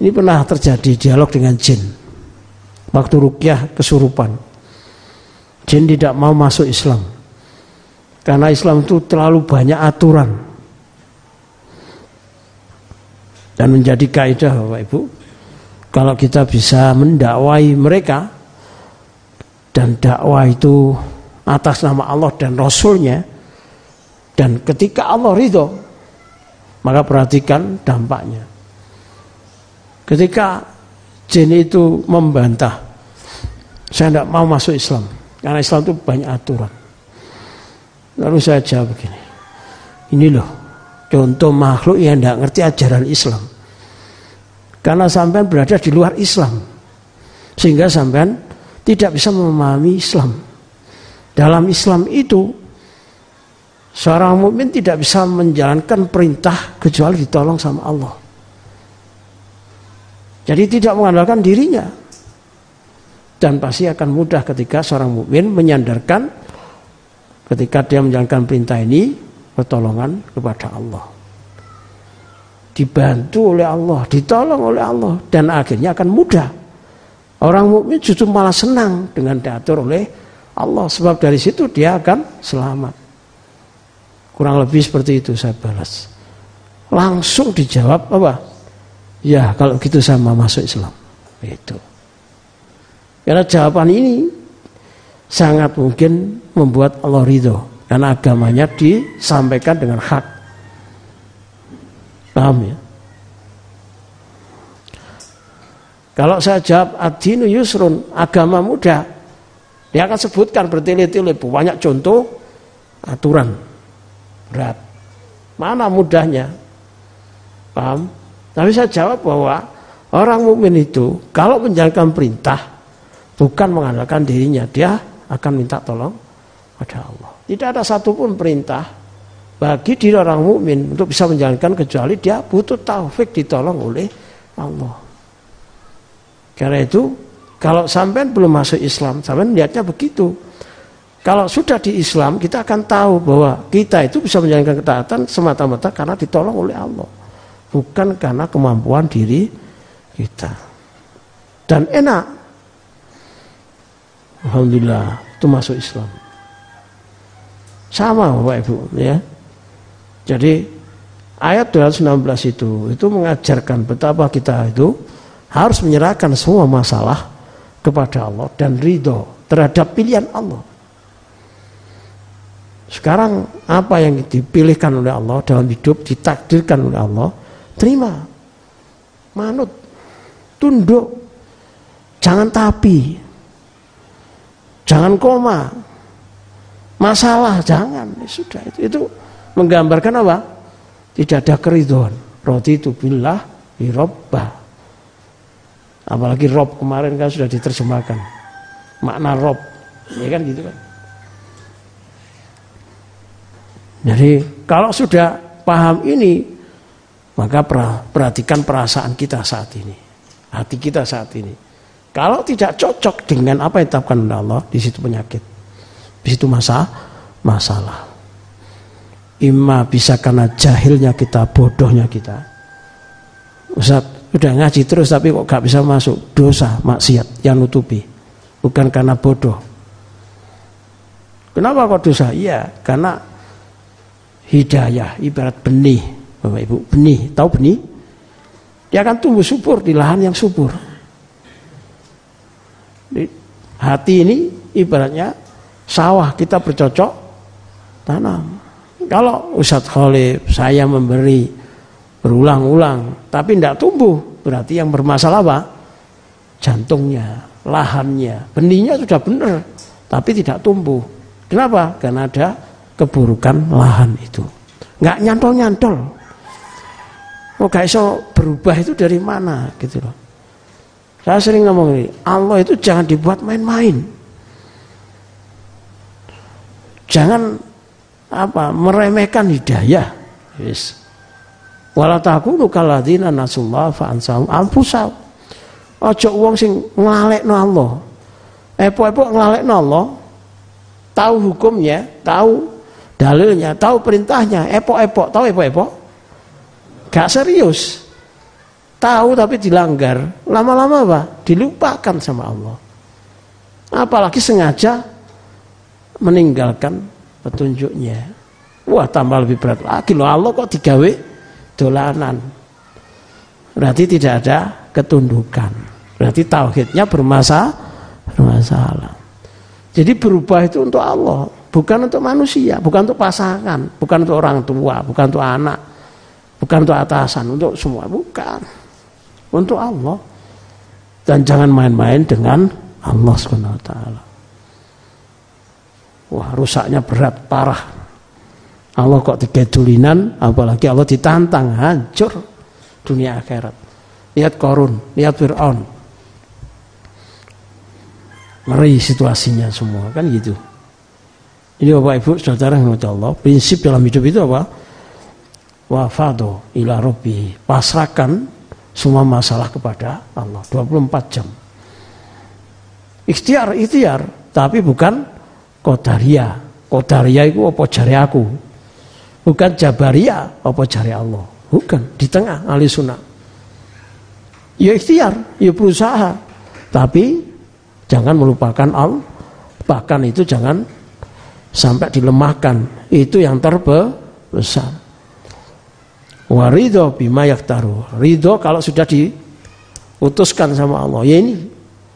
B: Ini pernah terjadi dialog dengan jin. Waktu rukyah kesurupan. Jin tidak mau masuk Islam. Karena Islam itu terlalu banyak aturan. Dan menjadi kaidah Bapak Ibu kalau kita bisa mendakwai mereka dan dakwah itu atas nama Allah dan Rasulnya dan ketika Allah ridho maka perhatikan dampaknya ketika jin itu membantah saya tidak mau masuk Islam karena Islam itu banyak aturan lalu saya jawab begini ini loh contoh makhluk yang tidak ngerti ajaran Islam karena sampean berada di luar Islam. Sehingga sampean tidak bisa memahami Islam. Dalam Islam itu seorang mukmin tidak bisa menjalankan perintah kecuali ditolong sama Allah. Jadi tidak mengandalkan dirinya. Dan pasti akan mudah ketika seorang mukmin menyandarkan ketika dia menjalankan perintah ini pertolongan kepada Allah dibantu oleh Allah, ditolong oleh Allah dan akhirnya akan mudah. Orang mukmin justru malah senang dengan diatur oleh Allah sebab dari situ dia akan selamat. Kurang lebih seperti itu saya balas. Langsung dijawab apa? Ya kalau gitu saya mau masuk Islam. Itu. Karena jawaban ini sangat mungkin membuat Allah ridho karena agamanya disampaikan dengan hak Paham ya? Kalau saya jawab adinu yusrun, agama mudah, dia akan sebutkan bertele-tele banyak contoh aturan berat. Mana mudahnya? Paham? Tapi saya jawab bahwa orang mukmin itu kalau menjalankan perintah bukan mengandalkan dirinya, dia akan minta tolong pada Allah. Tidak ada satupun perintah bagi diri orang mukmin untuk bisa menjalankan kecuali dia butuh taufik ditolong oleh Allah. Karena itu kalau sampai belum masuk Islam, sampai lihatnya begitu. Kalau sudah di Islam, kita akan tahu bahwa kita itu bisa menjalankan ketaatan semata-mata karena ditolong oleh Allah. bukan karena kemampuan diri kita. Dan enak. Alhamdulillah, itu masuk Islam. Sama Bapak Ibu ya. Jadi ayat 216 itu itu mengajarkan betapa kita itu harus menyerahkan semua masalah kepada Allah dan ridho terhadap pilihan Allah. Sekarang apa yang dipilihkan oleh Allah dalam hidup ditakdirkan oleh Allah, terima. Manut, tunduk. Jangan tapi. Jangan koma. Masalah jangan. Ya sudah itu itu menggambarkan apa? Tidak ada keridhaan. Roti itu billah birobba. Apalagi rob kemarin kan sudah diterjemahkan. Makna rob. Ya kan gitu kan. Jadi kalau sudah paham ini, maka perhatikan perasaan kita saat ini, hati kita saat ini. Kalau tidak cocok dengan apa yang ditetapkan oleh Allah, di situ penyakit, di situ masa masalah. Ima bisa karena jahilnya kita, bodohnya kita. Ustaz, udah ngaji terus tapi kok gak bisa masuk dosa, maksiat yang nutupi. Bukan karena bodoh. Kenapa kok dosa? Iya, karena hidayah ibarat benih Bapak Ibu benih tahu benih dia akan tumbuh subur di lahan yang subur hati ini ibaratnya sawah kita bercocok tanam kalau Ustadz Khalif saya memberi berulang-ulang tapi tidak tumbuh berarti yang bermasalah apa jantungnya lahannya benihnya sudah benar tapi tidak tumbuh kenapa karena ada keburukan lahan itu. Nggak nyantol-nyantol. Oh gak berubah itu dari mana gitu loh. Saya sering ngomong ini, Allah itu jangan dibuat main-main. Jangan apa meremehkan hidayah. Yes. Wala takunu kalladzina nasullah fa ansahum. Aja wong sing nglalekno Allah. Epok-epok nglalekno Allah, tahu hukumnya, tahu dalilnya, tahu perintahnya, epok-epok, tahu epok-epok? Gak serius. Tahu tapi dilanggar. Lama-lama apa? Dilupakan sama Allah. Apalagi sengaja meninggalkan petunjuknya. Wah tambah lebih berat lagi loh Allah kok digawe dolanan. Berarti tidak ada ketundukan. Berarti tauhidnya bermasalah. bermasalah. Jadi berubah itu untuk Allah. Bukan untuk manusia, bukan untuk pasangan, bukan untuk orang tua, bukan untuk anak, bukan untuk atasan, untuk semua, bukan. Untuk Allah. Dan jangan main-main dengan Allah SWT. Wah, rusaknya berat, parah. Allah kok digedulinan, apalagi Allah ditantang, hancur dunia akhirat. Lihat korun, lihat Fir'aun. Ngeri situasinya semua, kan gitu. Ini Bapak Ibu saudara yang Allah, prinsip dalam hidup itu apa? Wafado ila robbi. Pasrahkan semua masalah kepada Allah 24 jam. Ikhtiar, ikhtiar, tapi bukan kodaria. Kodaria itu apa jari aku. Bukan jabaria apa jari Allah. Bukan, di tengah ahli sunnah. Ya ikhtiar, ya berusaha. Tapi jangan melupakan Allah. Bahkan itu jangan sampai dilemahkan itu yang terbesar warido bima yaktaru ridho kalau sudah diutuskan sama Allah. Ya ini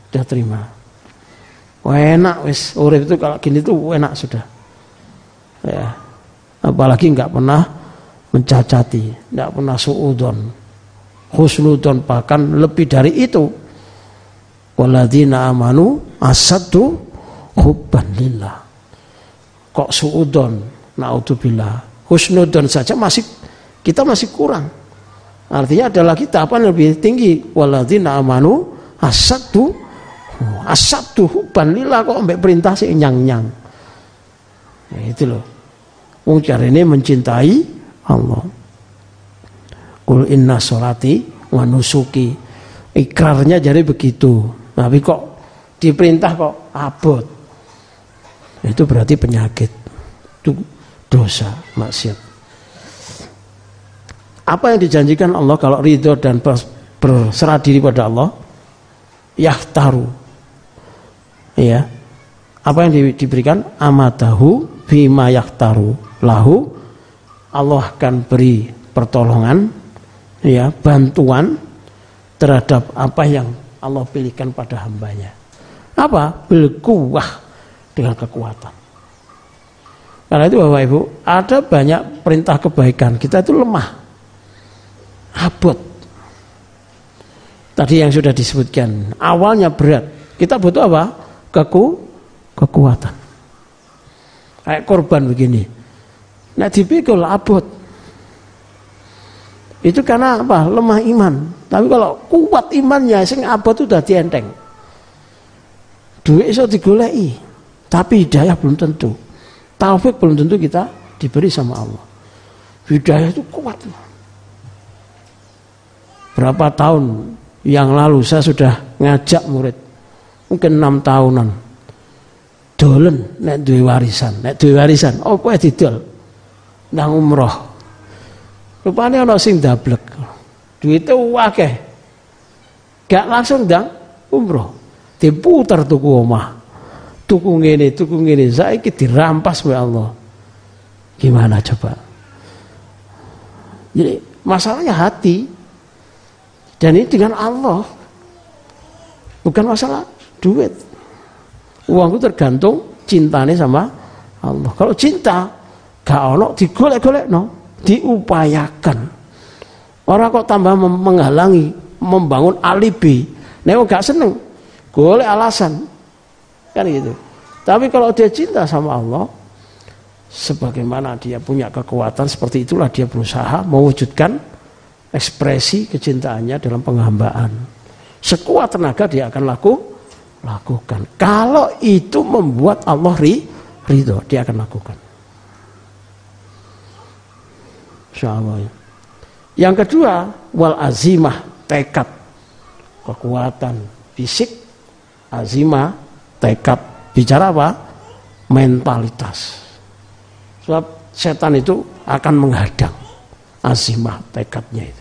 B: sudah terima. Wah, enak wis. Urip itu kalau gini tuh enak sudah. Ya. Apalagi nggak pernah mencacati nggak pernah suudon husnudon bahkan lebih dari itu. Waladina amanu asadu hubban lillah. Kok suudon? Naudzubillah. Husnudon saja masih kita masih kurang. Artinya ada lagi tahapan lebih tinggi. Waladina amanu asatu asatu huban lillah kok ambek perintah si nyang nyang nah, itu loh. Wong ini mencintai Allah. Kul inna solati wa nusuki. Ikrarnya jadi begitu. Tapi kok diperintah kok abot. Itu berarti penyakit. Itu dosa maksiat Apa yang dijanjikan Allah kalau ridho dan berserah diri pada Allah? Yahtaru. Ya. Apa yang di, diberikan? Amadahu bima yahtaru lahu. Allah akan beri pertolongan, ya, bantuan terhadap apa yang Allah pilihkan pada hambanya. Apa? Bilkuwah dengan kekuatan. Karena itu Bapak Ibu, ada banyak perintah kebaikan. Kita itu lemah. Abot. Tadi yang sudah disebutkan, awalnya berat. Kita butuh apa? Keku, kekuatan. Kayak korban begini. Nah dipikul abot. Itu karena apa? Lemah iman. Tapi kalau kuat imannya, sing abot itu udah dienteng. Duit iso digoleki, tapi hidayah belum tentu. Taufik belum tentu kita diberi sama Allah. Hidayah itu kuat. Berapa tahun yang lalu saya sudah ngajak murid, mungkin enam tahunan, dolen nek duwe warisan, nek duwe warisan, oh kowe didol? Nang umroh. Rupane ana sing dablek. Duite akeh. Gak langsung ndang umroh. Diputar tuku omah. Tuku ngene tuku ngene. Saiki dirampas oleh Allah. Gimana coba? Jadi masalahnya hati dan ini dengan Allah. Bukan masalah duit. Uang itu tergantung cintanya sama Allah. Kalau cinta gak ono digolek-golek no diupayakan. Orang kok tambah menghalangi membangun alibi. Nek gak seneng boleh alasan. Kan gitu. Tapi kalau dia cinta sama Allah, sebagaimana dia punya kekuatan seperti itulah dia berusaha mewujudkan ekspresi kecintaannya dalam penghambaan. Sekuat tenaga dia akan laku lakukan. Kalau itu membuat Allah ri, ridho, dia akan lakukan. Insya Allah. Ya. Yang kedua, wal azimah, tekad, kekuatan fisik azima, tekad. Bicara apa? Mentalitas. Sebab setan itu akan menghadang azimah tekadnya itu.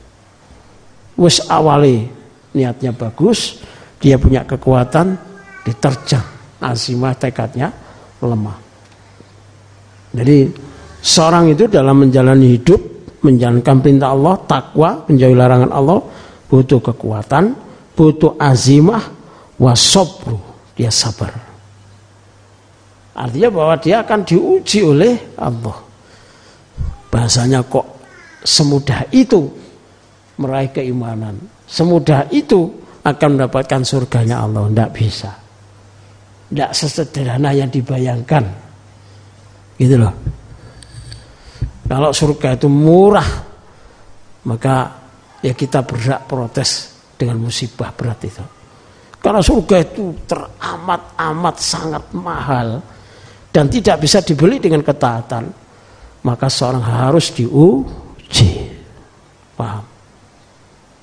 B: Wes awali niatnya bagus, dia punya kekuatan, diterjang. Azimah tekadnya lemah. Jadi seorang itu dalam menjalani hidup, menjalankan perintah Allah, takwa, menjauhi larangan Allah, butuh kekuatan, butuh azimah, wasobru dia sabar. Artinya bahwa dia akan diuji oleh Allah. Bahasanya kok semudah itu meraih keimanan semudah itu akan mendapatkan surganya Allah tidak bisa tidak sesederhana yang dibayangkan gitu loh kalau surga itu murah maka ya kita berhak protes dengan musibah berat itu karena surga itu teramat-amat sangat mahal dan tidak bisa dibeli dengan ketaatan. Maka seorang harus diuji. Paham?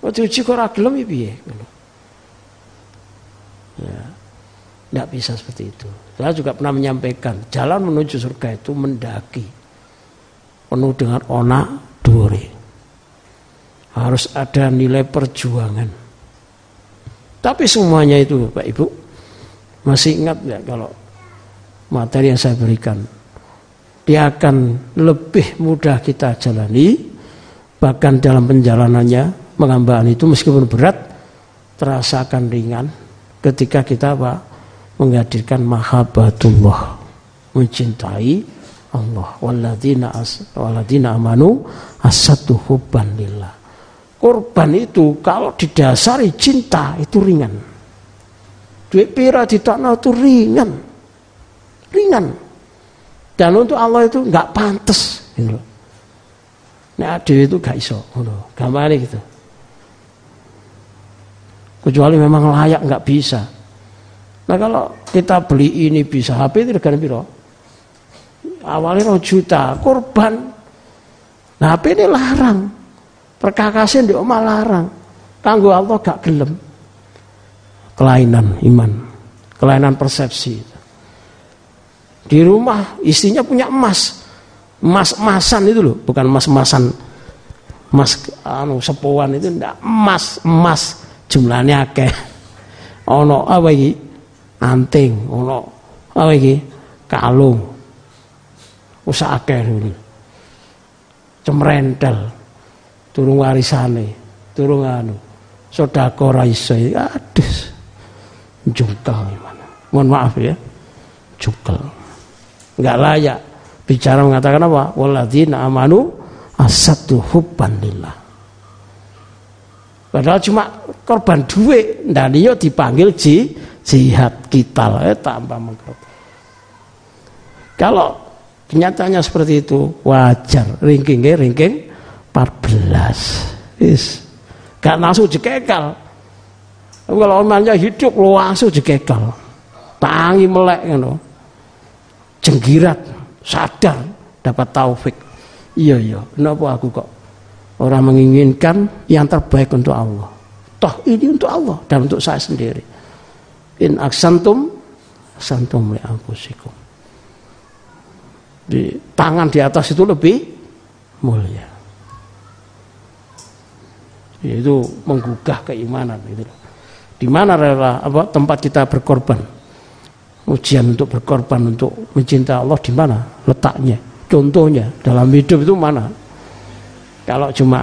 B: Oh, diuji kok ora gelem piye? Ya. Tidak bisa seperti itu. Saya juga pernah menyampaikan, jalan menuju surga itu mendaki. Penuh dengan onak duri. Harus ada nilai perjuangan tapi semuanya itu Pak Ibu masih ingat ya kalau materi yang saya berikan dia akan lebih mudah kita jalani bahkan dalam penjalanannya pengambahan itu meskipun berat terasakan ringan ketika kita apa menghadirkan mahabbatullah mencintai Allah waladina as waladina amanu asatu hubban lillah Korban itu kalau didasari cinta itu ringan. Duit pira di tanah itu ringan. Ringan. Dan untuk Allah itu nggak pantas. Gitu. Ada itu gak iso. Gambarnya gitu. Kecuali memang layak nggak bisa. Nah kalau kita beli ini bisa HP itu regane piro? Awalnya juta, korban. Nah HP ini larang. Perkakasin di omah larang. Kanggo Allah gak gelem. Kelainan iman, kelainan persepsi. Di rumah istrinya punya emas. Emas-emasan itu loh, bukan emas-emasan Emas anu sepuan itu ndak emas, emas jumlahnya akeh. Ono apa iki? Anting, ono apa iki? Kalung. Usah akeh dulu. Cemrentel. Turung warisane, turung anu. Sedekah ra iso. Aduh. Jungkel gimana. Mohon maaf ya. Jungkel. Enggak layak bicara mengatakan apa? Walladzina amanu asatu hubban lillah. Padahal cuma korban duit, dan dia dipanggil ji, jihad kita eh, tambah mengkot. Kalau kenyataannya seperti itu wajar, ringkingnya ringking 14. Is, gak langsung jekekal. Kalau orangnya hidup langsung jekekal. Tangi melek you know. Jenggirat, sadar dapat taufik. Iya iya, kenapa aku kok orang menginginkan yang terbaik untuk Allah. Toh ini untuk Allah dan untuk saya sendiri. In aksantum santum li anfusikum. Di tangan di atas itu lebih mulia. Itu menggugah keimanan itu. Di mana rela apa tempat kita berkorban? Ujian untuk berkorban untuk mencinta Allah di mana letaknya? Contohnya dalam hidup itu mana? Kalau cuma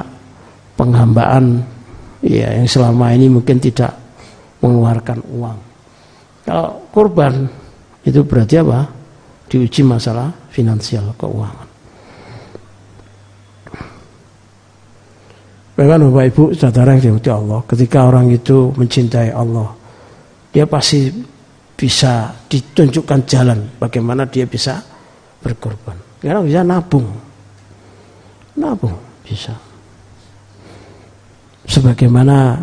B: penghambaan ya yang selama ini mungkin tidak mengeluarkan uang. Kalau korban itu berarti apa? Diuji masalah finansial keuangan. Bahkan Bapak Ibu saudara yang dimuti Allah, ketika orang itu mencintai Allah, dia pasti bisa ditunjukkan jalan bagaimana dia bisa berkorban. Sekarang bisa nabung. Nabung bisa. Sebagaimana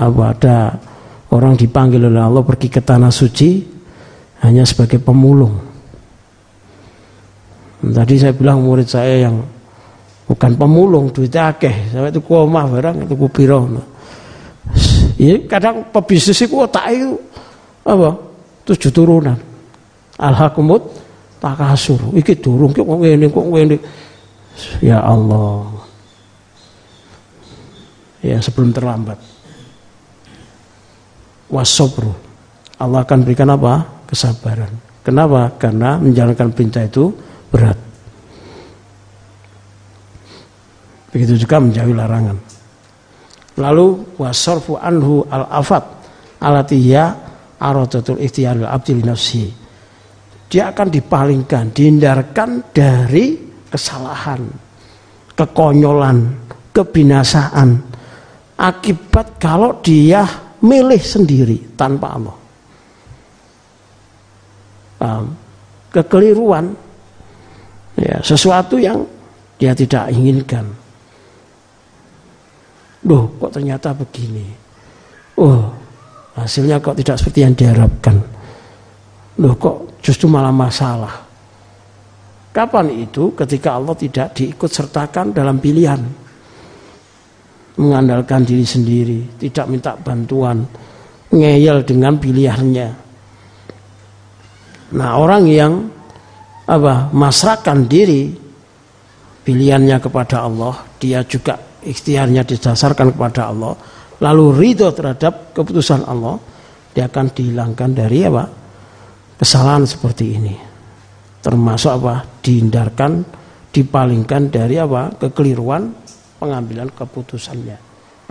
B: apa ada orang dipanggil oleh Allah pergi ke tanah suci hanya sebagai pemulung. Tadi saya bilang murid saya yang bukan pemulung duitnya akeh. Sampai itu koma barang itu kupiro ya kadang pebisnis itu otak itu apa tujuh turunan. Alhakumut takasur. Iki durung kok ngene kok ngene ya Allah. Ya sebelum terlambat. Wasobru Allah akan berikan apa? Kesabaran. Kenapa? Karena menjalankan perintah itu berat. Begitu juga menjauhi larangan. Lalu wasorfu anhu al afat alatiya arodatul ikhtiyaril abdi dia akan dipalingkan, dihindarkan dari kesalahan, kekonyolan, kebinasaan. Akibat kalau dia milih sendiri tanpa Allah. Kekeliruan, ya, sesuatu yang dia tidak inginkan. Loh, kok ternyata begini? Oh, hasilnya kok tidak seperti yang diharapkan. Loh, kok justru malah masalah. Kapan itu? Ketika Allah tidak diikut sertakan dalam pilihan. Mengandalkan diri sendiri, tidak minta bantuan, ngeyel dengan pilihannya. Nah, orang yang apa? masrakan diri pilihannya kepada Allah, dia juga ikhtiarnya didasarkan kepada Allah, lalu ridho terhadap keputusan Allah, dia akan dihilangkan dari apa? kesalahan seperti ini. Termasuk apa? Dihindarkan, dipalingkan dari apa? Kekeliruan pengambilan keputusannya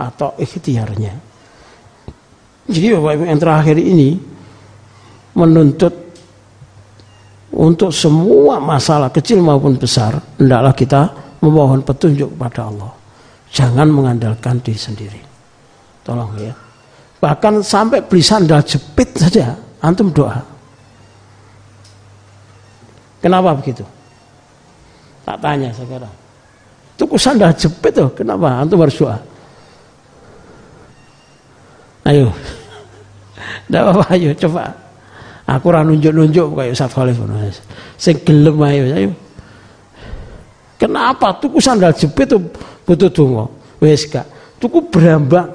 B: atau ikhtiarnya. Jadi Bapak Ibu yang terakhir ini menuntut untuk semua masalah kecil maupun besar hendaklah kita memohon petunjuk kepada Allah. Jangan mengandalkan diri sendiri. Tolong ya. Bahkan sampai beli sandal jepit saja antum doa. Kenapa begitu? Tak tanya sekarang. Tuku sandal jepit tuh, kenapa? Antum harus doa. Ayo. Tidak apa-apa, ayo coba. Aku ora nunjuk-nunjuk kayak Ustaz Khalif. Sing gelem ayo, ayo. Kenapa tuku sandal jepit tuh butuh donga? Wis gak. Tuku berambang.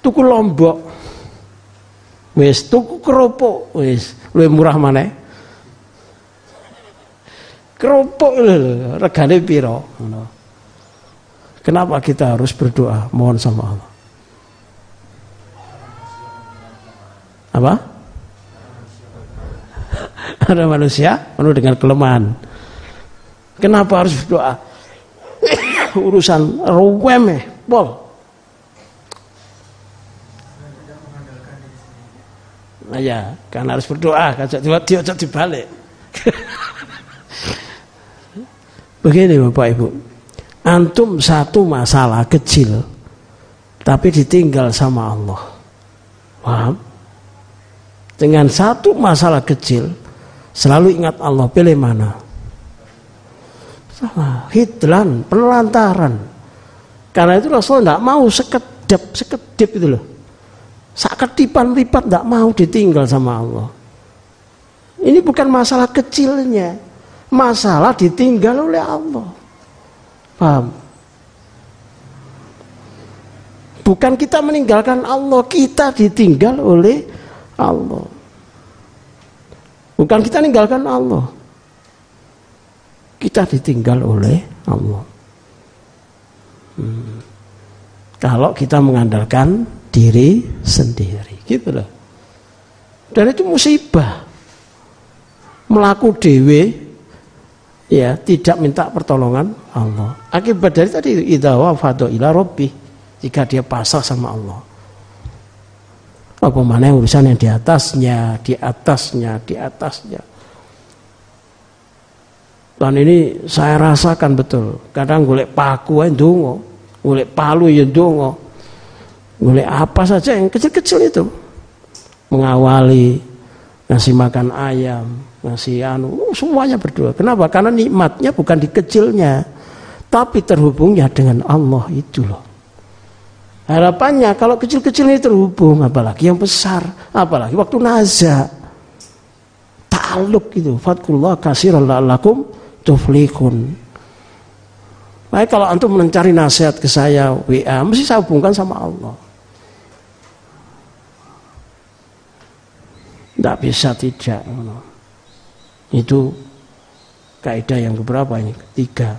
B: Tuku lombok. Wis tuku kerupuk. Wis luwih murah mana? Kerupuk lho regane ngono Kenapa kita harus berdoa mohon sama Allah? Apa? Ada manusia penuh dengan kelemahan. Kenapa harus berdoa? Urusan ruweme, pol. Nah ya, karena harus berdoa, kajak dia dibalik. Begini Bapak Ibu, antum satu masalah kecil, tapi ditinggal sama Allah. Paham? Dengan satu masalah kecil, selalu ingat Allah, pilih mana? Sama, hidlan, penelantaran. Karena itu Rasulullah tidak mau sekedap, sekedip itu loh. Saketipan lipat tidak mau ditinggal sama Allah. Ini bukan masalah kecilnya. Masalah ditinggal oleh Allah. Paham? Bukan kita meninggalkan Allah, kita ditinggal oleh Allah. Bukan kita meninggalkan Allah. Kita ditinggal oleh Allah. Hmm. Kalau kita mengandalkan diri sendiri, gitu loh. Dan itu musibah. Melaku dewe ya tidak minta pertolongan Allah. Akibat dari tadi idza wafadu ila rabbi jika dia pasrah sama Allah. Apa mana urusan yang di atasnya, di atasnya, di atasnya. Dan ini saya rasakan betul. Kadang golek paku ae ndonga, golek palu ya ndonga. Golek apa saja yang kecil-kecil itu. Mengawali ngasih makan ayam, ngasih anu, semuanya berdoa. Kenapa? Karena nikmatnya bukan di kecilnya, tapi terhubungnya dengan Allah itu loh. Harapannya kalau kecil-kecil ini terhubung, apalagi yang besar, apalagi waktu naza. Ta'aluk itu, fatkullah kasiran la'alakum tuflihun. Baik kalau antum mencari nasihat ke saya WA, mesti saya hubungkan sama Allah. Tidak bisa tidak. Itu kaidah yang keberapa ini? Ketiga.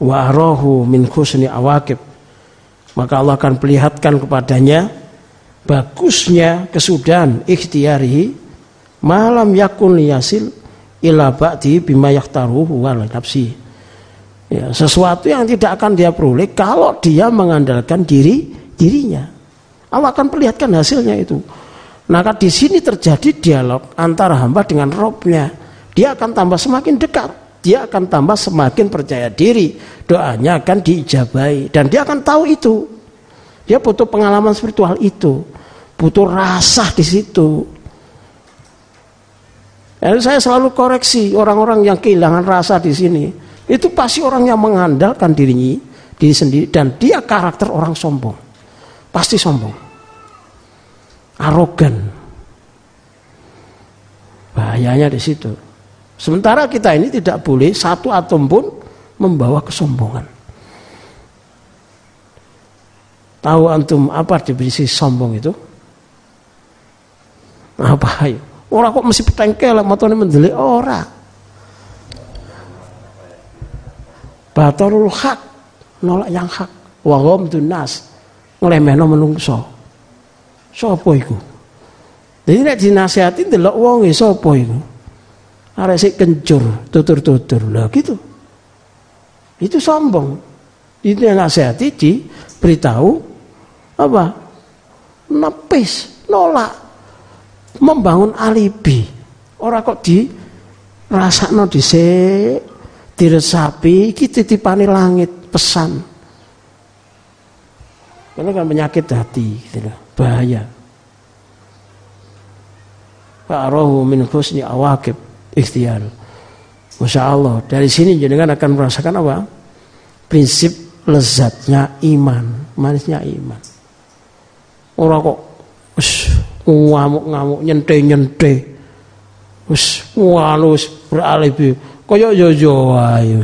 B: Wa arahu min khusni awakib. Maka Allah akan perlihatkan kepadanya bagusnya kesudahan ikhtiari malam yakun yasil ila ba'di bima yaktaruhu wal nafsi. Ya, sesuatu yang tidak akan dia peroleh kalau dia mengandalkan diri dirinya. Allah akan perlihatkan hasilnya itu. Maka di sini terjadi dialog antara hamba dengan robnya. Dia akan tambah semakin dekat. Dia akan tambah semakin percaya diri. Doanya akan diijabai. Dan dia akan tahu itu. Dia butuh pengalaman spiritual itu. Butuh rasa di situ. Dan saya selalu koreksi orang-orang yang kehilangan rasa di sini. Itu pasti orang yang mengandalkan dirinya, diri sendiri. Dan dia karakter orang sombong. Pasti sombong arogan. Bahayanya di situ. Sementara kita ini tidak boleh satu atom pun membawa kesombongan. Tahu antum apa definisi sombong itu? Apa ayo? Orang kok mesti petengkel matane mendelik ora. Batarul hak nolak yang hak. Wa ghamdun nas nglemehno menungso. Sapa iku? Jadi nek dinasihati ndelok wonge sapa iku? Arek sik kencur, tutur-tutur. Lah gitu. Itu sombong. Itu yang nasihati di beritahu apa? Nepis, nolak. Membangun alibi. Orang kok di rasakno dhisik, diresapi iki titipane langit pesan. Karena kan penyakit hati gitu loh bahaya. Fa'arahu min husni awakib ikhtiar. Masya Allah, dari sini jenengan akan merasakan apa? Prinsip lezatnya iman, manisnya iman. Orang kok us, ngamuk-ngamuk, nyente-nyente. Us, walus beralibi. Koyok yo-yo ayo.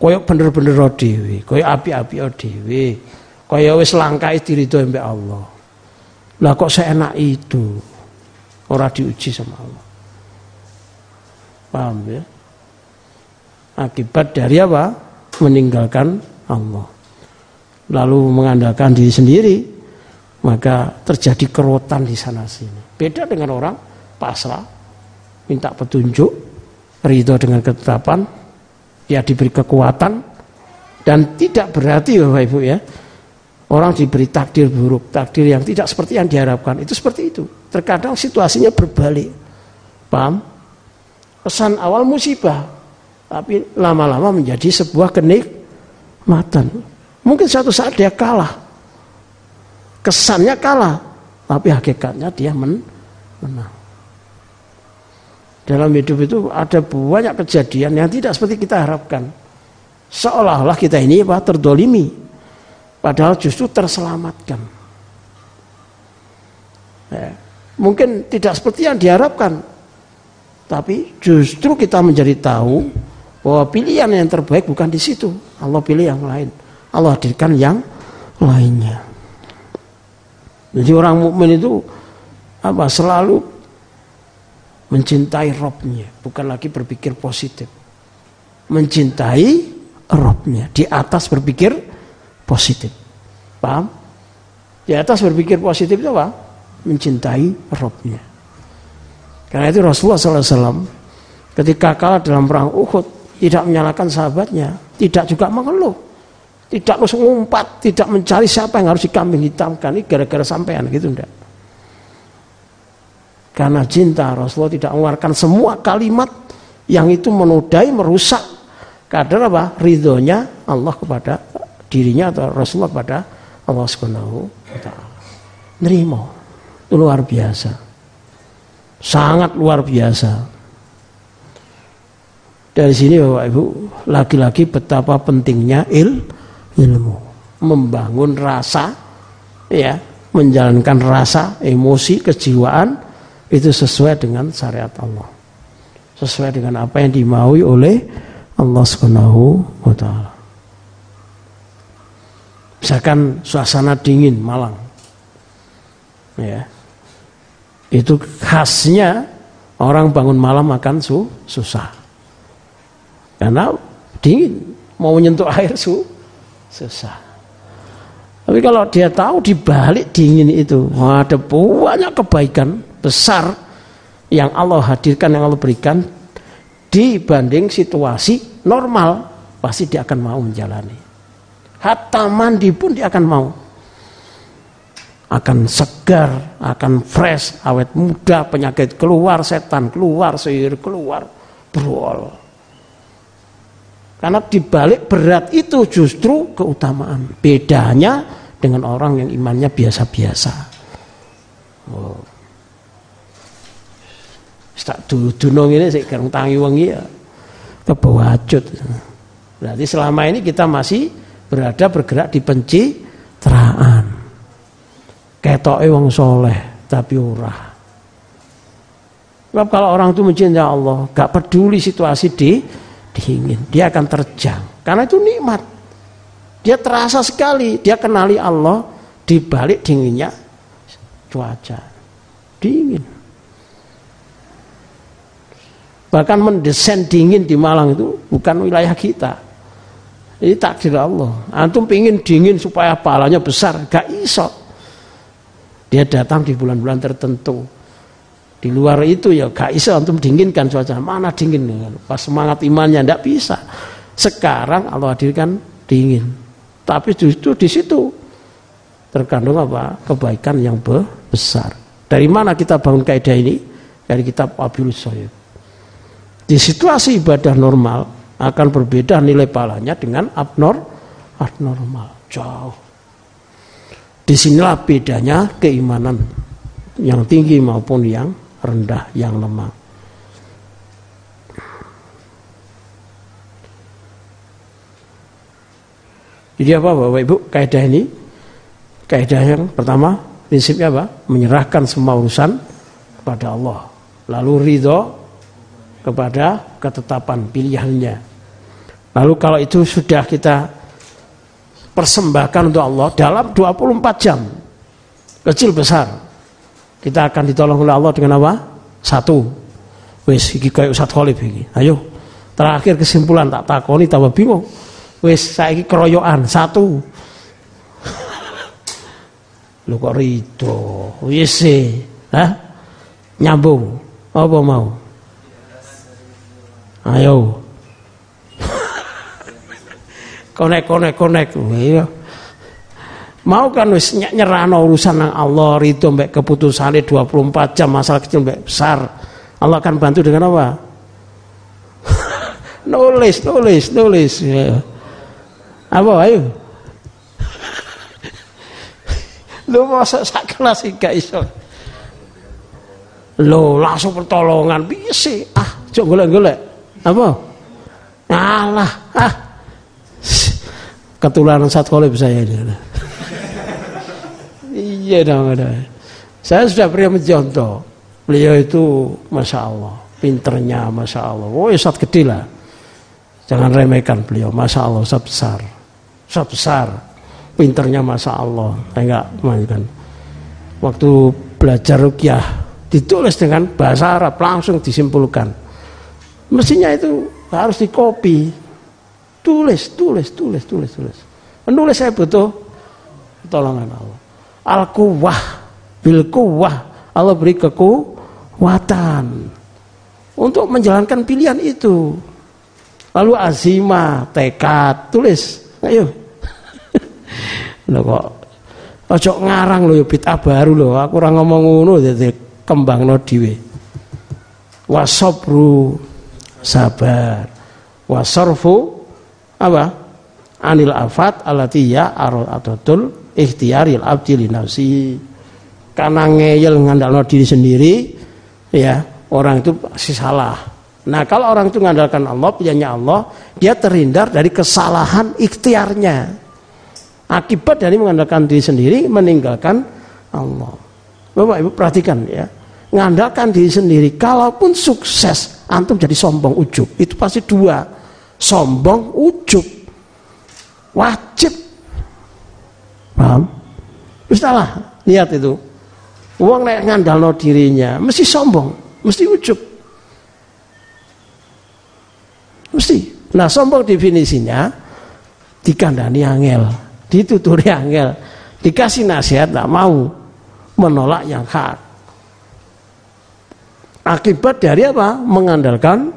B: Koyok bener-bener dhewe, koyok api-api dhewe. Koyok wis langkai diridho mbek Allah. Lah kok seenak itu? Orang diuji sama Allah. Paham ya? Akibat dari apa? Meninggalkan Allah. Lalu mengandalkan diri sendiri, maka terjadi kerotan di sana sini. Beda dengan orang pasrah, minta petunjuk, ridho dengan ketetapan, dia diberi kekuatan, dan tidak berarti Bapak Ibu ya, orang diberi takdir buruk, takdir yang tidak seperti yang diharapkan. Itu seperti itu. Terkadang situasinya berbalik. Paham? Pesan awal musibah, tapi lama-lama menjadi sebuah kenikmatan. Mungkin suatu saat dia kalah. Kesannya kalah, tapi hakikatnya dia men menang. Dalam hidup itu ada banyak kejadian yang tidak seperti kita harapkan. Seolah-olah kita ini terdolimi, padahal justru terselamatkan. Ya. Mungkin tidak seperti yang diharapkan, tapi justru kita menjadi tahu bahwa pilihan yang terbaik bukan di situ. Allah pilih yang lain. Allah hadirkan yang lainnya. Jadi orang mukmin itu apa selalu mencintai Robnya, bukan lagi berpikir positif. Mencintai Robnya, di atas berpikir positif. Paham? Di atas berpikir positif itu apa? Mencintai Robnya. Karena itu Rasulullah SAW ketika kalah dalam perang Uhud tidak menyalahkan sahabatnya, tidak juga mengeluh, tidak langsung ngumpat, tidak mencari siapa yang harus dikambing hitamkan ini gara-gara sampean gitu enggak. Karena cinta Rasulullah tidak mengeluarkan semua kalimat yang itu menodai, merusak kadar apa? Ridhonya Allah kepada dirinya atau Rasulullah kepada Allah Subhanahu wa taala. Nerimo. Itu luar biasa. Sangat luar biasa. Dari sini Bapak Ibu, lagi-lagi betapa pentingnya il, ilmu. Membangun rasa, ya, menjalankan rasa, emosi, kejiwaan, itu sesuai dengan syariat Allah. Sesuai dengan apa yang dimaui oleh Allah Subhanahu wa taala. Misalkan suasana dingin Malang. Ya. Itu khasnya orang bangun malam makan su susah. Karena dingin, mau menyentuh air su susah. Tapi kalau dia tahu di balik dingin itu ada banyak kebaikan besar yang Allah hadirkan, yang Allah berikan dibanding situasi normal, pasti dia akan mau menjalani. Hatta mandi pun dia akan mau. Akan segar, akan fresh, awet muda, penyakit keluar, setan keluar, sihir keluar, brol. Karena dibalik berat itu justru keutamaan. Bedanya dengan orang yang imannya biasa-biasa. Oh. Tak dunung ini sih kerung tangi wangi ya kebawacut. Berarti selama ini kita masih berada bergerak di pencitraan. Ketoke wong soleh tapi ora. Sebab kalau orang itu mencintai Allah, gak peduli situasi di dingin, dia akan terjang. Karena itu nikmat. Dia terasa sekali, dia kenali Allah di balik dinginnya cuaca. Dingin. Bahkan mendesain dingin di Malang itu bukan wilayah kita. Ini takdir Allah. Antum pingin dingin supaya palanya besar, gak iso. Dia datang di bulan-bulan tertentu di luar itu ya gak bisa untuk dinginkan cuaca. Mana dingin? Pas semangat imannya tidak bisa. Sekarang Allah hadirkan dingin. Tapi justru di situ terkandung apa? Kebaikan yang besar. Dari mana kita bangun kaidah ini? Dari kitab Soyib. Di situasi ibadah normal akan berbeda nilai palanya dengan abnor, abnormal. Jauh. Di sinilah bedanya keimanan yang tinggi maupun yang rendah yang lemah. Jadi apa Bapak Ibu kaidah ini? Kaidah yang pertama prinsipnya apa? Menyerahkan semua urusan kepada Allah. Lalu ridho kepada ketetapan pilihannya. Lalu kalau itu sudah kita persembahkan untuk Allah dalam 24 jam kecil besar kita akan ditolong oleh Allah dengan apa? Satu. Wis iki kayak Ustaz Khalif iki. Ayo Terakhir kesimpulan tak takoni tambah bingung. Wis saiki keroyokan satu. Lu kok rido? Wis Hah? Nyambung. Apa mau? Ayo. Konek konek konek. Iya. Mau kan wis nyerahno urusan nang Allah ridho mbek keputusane 24 jam masalah kecil mbek besar. Allah akan bantu dengan apa? nulis, nulis, nulis. Ya. Apa ayo? Lu masa sak kelas gak iso. Lo langsung pertolongan sih? Ah, cok golek-golek. Apa? Alah, ah. Ketularan kolib saya ini. iya dong ada. Saya sudah pernah mencontoh. Beliau itu Masya Allah. Pinternya Masya Allah. Oh Ustaz gede lah. Jangan remehkan beliau. Masya Allah Ustaz besar. Ustaz besar. Pinternya Masya Allah. Saya enggak mainkan. Waktu belajar rukyah ditulis dengan bahasa Arab langsung disimpulkan. Mestinya itu harus dikopi. Tulis, tulis, tulis, tulis, tulis. Menulis saya butuh pertolongan Allah. Al-quwah, bil quwah. Allah beri kekuatan untuk menjalankan pilihan itu. Lalu azima, tekad, tulis. Ayo. Loh kok ojo ngarang lho ya bid'ah baru lho. Aku ora ngomong ngono dadi kembangno dhewe wasabru sabar wasarfu apa anil afat alati ya aradatul ikhtiyaril abdi li nafsi karena ngeyel ngandalno diri sendiri ya orang itu pasti salah nah kalau orang itu mengandalkan Allah pilihannya Allah dia terhindar dari kesalahan ikhtiarnya akibat dari mengandalkan diri sendiri meninggalkan Allah Bapak Ibu perhatikan ya. Ngandalkan diri sendiri. Kalaupun sukses, antum jadi sombong ujub. Itu pasti dua. Sombong ujub. Wajib. Paham? Ustalah, lihat itu. Uang naik ngandal dirinya, mesti sombong, mesti ujub. Mesti. Nah, sombong definisinya dikandani angel, dituturi angel, dikasih nasihat tak mau, menolak yang hak. Akibat dari apa? Mengandalkan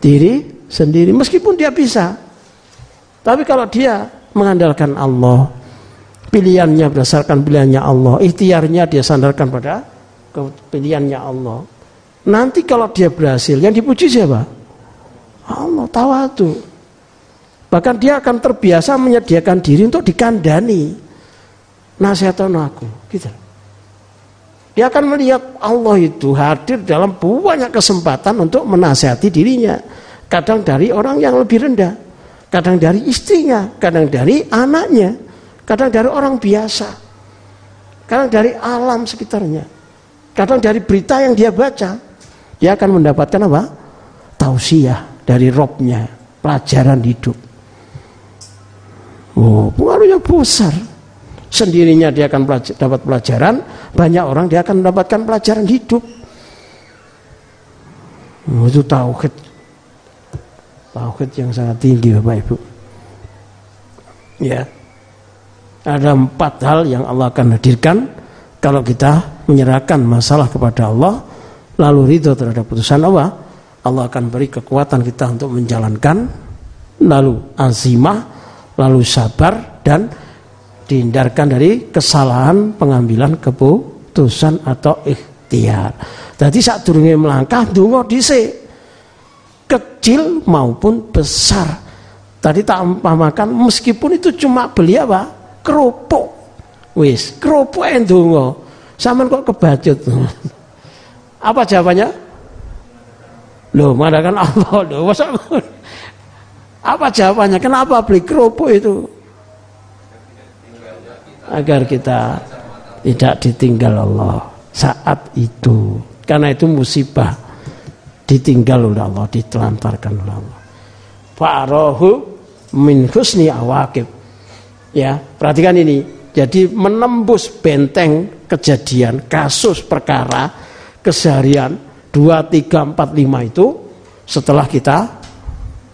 B: diri sendiri meskipun dia bisa. Tapi kalau dia mengandalkan Allah, pilihannya berdasarkan pilihannya Allah, ikhtiarnya dia sandarkan pada pilihannya Allah. Nanti kalau dia berhasil, yang dipuji siapa? Allah, tawadu. Bahkan dia akan terbiasa menyediakan diri untuk dikandani. Nasihatkan aku, gitu. Dia akan melihat Allah itu hadir dalam banyak kesempatan untuk menasihati dirinya. Kadang dari orang yang lebih rendah, kadang dari istrinya, kadang dari anaknya, kadang dari orang biasa, kadang dari alam sekitarnya, kadang dari berita yang dia baca. Dia akan mendapatkan apa? Tausiah dari robnya, pelajaran hidup. Oh, pengaruhnya besar sendirinya dia akan pelajar, dapat pelajaran, banyak orang dia akan mendapatkan pelajaran hidup. Oh, itu tauhid. Tauhid yang sangat tinggi Bapak Ibu. Ya. Ada empat hal yang Allah akan hadirkan kalau kita menyerahkan masalah kepada Allah lalu ridho terhadap putusan Allah Allah akan beri kekuatan kita untuk menjalankan lalu azimah lalu sabar dan dihindarkan dari kesalahan pengambilan keputusan atau ikhtiar. Jadi saat durunge melangkah dungo dhisik. Kecil maupun besar. Tadi tak umpamakan meskipun itu cuma beli apa? Kerupuk. Wis, kerupuk endungo. Saman kok kebacut. Apa jawabannya? Loh, kan Allah loh. Apa jawabannya? Kenapa beli kerupuk itu? agar kita tidak ditinggal Allah saat itu. Karena itu musibah ditinggal oleh Allah, ditelantarkan oleh Allah. Fa'arahu min husni awakib. Ya, perhatikan ini. Jadi menembus benteng kejadian, kasus perkara, keseharian 2, 3, 4, 5 itu setelah kita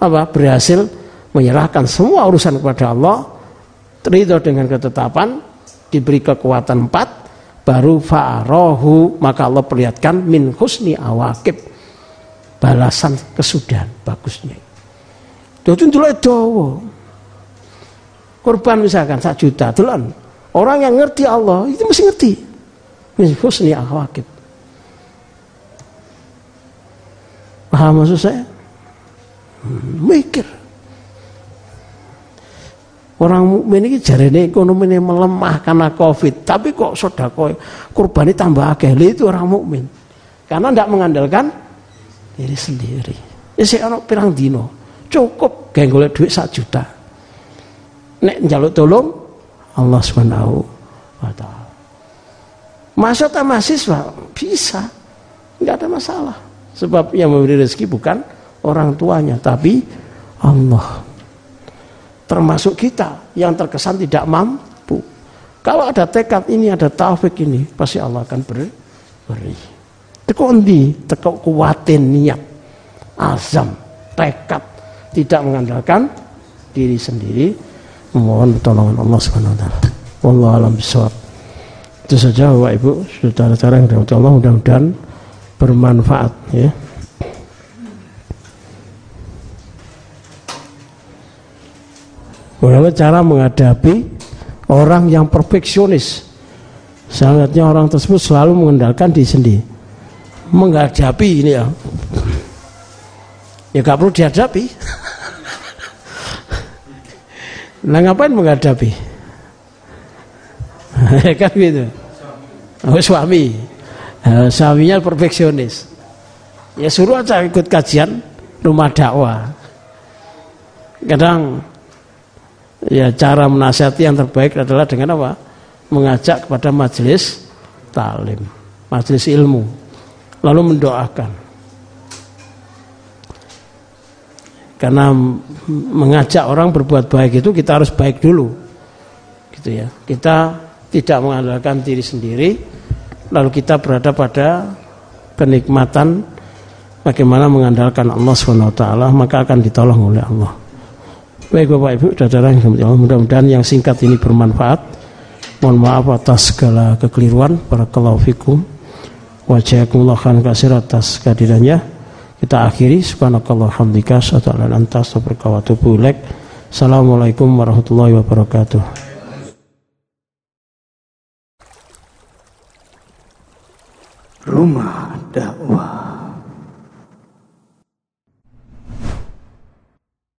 B: apa berhasil menyerahkan semua urusan kepada Allah, ridho dengan ketetapan, diberi kekuatan empat, baru fa'arohu maka Allah perlihatkan min husni awakib balasan kesudahan bagusnya. Dadi dulu dawa. Korban misalkan satu juta, telan. Orang yang ngerti Allah itu mesti ngerti. Min husni awakib. Paham maksud saya? Hmm, mikir. Orang mukmin ini jarene ekonomi ini melemah karena covid, tapi kok sodako kurban tambah akeh itu orang mukmin. Karena tidak mengandalkan diri sendiri. Ya saya orang pirang dino, cukup gak golek duit satu juta. Nek njaluk tolong Allah Subhanahu wa taala. Masa tak mahasiswa bisa, nggak ada masalah. Sebab yang memberi rezeki bukan orang tuanya, tapi Allah termasuk kita yang terkesan tidak mampu. Kalau ada tekad ini, ada taufik ini, pasti Allah akan beri. beri. Teko endi? Teko kuatin niat, azam, tekad, tidak mengandalkan diri sendiri, memohon pertolongan Allah Subhanahu wa taala. Wallahu alam bisawab. Itu saja Bapak Ibu, saudara-saudara yang dirahmati Allah mudah-mudahan bermanfaat ya. Bagaimana cara menghadapi orang yang perfeksionis? Sangatnya orang tersebut selalu mengandalkan diri sendiri. Menghadapi ini ya. Ya gak perlu dihadapi. nah ngapain menghadapi? kan gitu. Oh, suami. Nah, suaminya perfeksionis. Ya suruh aja ikut kajian rumah dakwah. Kadang ya cara menasihati yang terbaik adalah dengan apa? Mengajak kepada majelis talim, majelis ilmu, lalu mendoakan. Karena mengajak orang berbuat baik itu kita harus baik dulu, gitu ya. Kita tidak mengandalkan diri sendiri, lalu kita berada pada kenikmatan bagaimana mengandalkan Allah swt, maka akan ditolong oleh Allah. Baik Bapak Ibu, saudara yang mudah-mudahan yang singkat ini bermanfaat. Mohon maaf atas segala kekeliruan. Barakallahu fikum. Wajahakumullah khan kasir atas kehadirannya. Kita akhiri. Subhanakallah hamdika. Assalamualaikum warahmatullahi wabarakatuh. Assalamualaikum warahmatullahi wabarakatuh.
A: Rumah dakwah.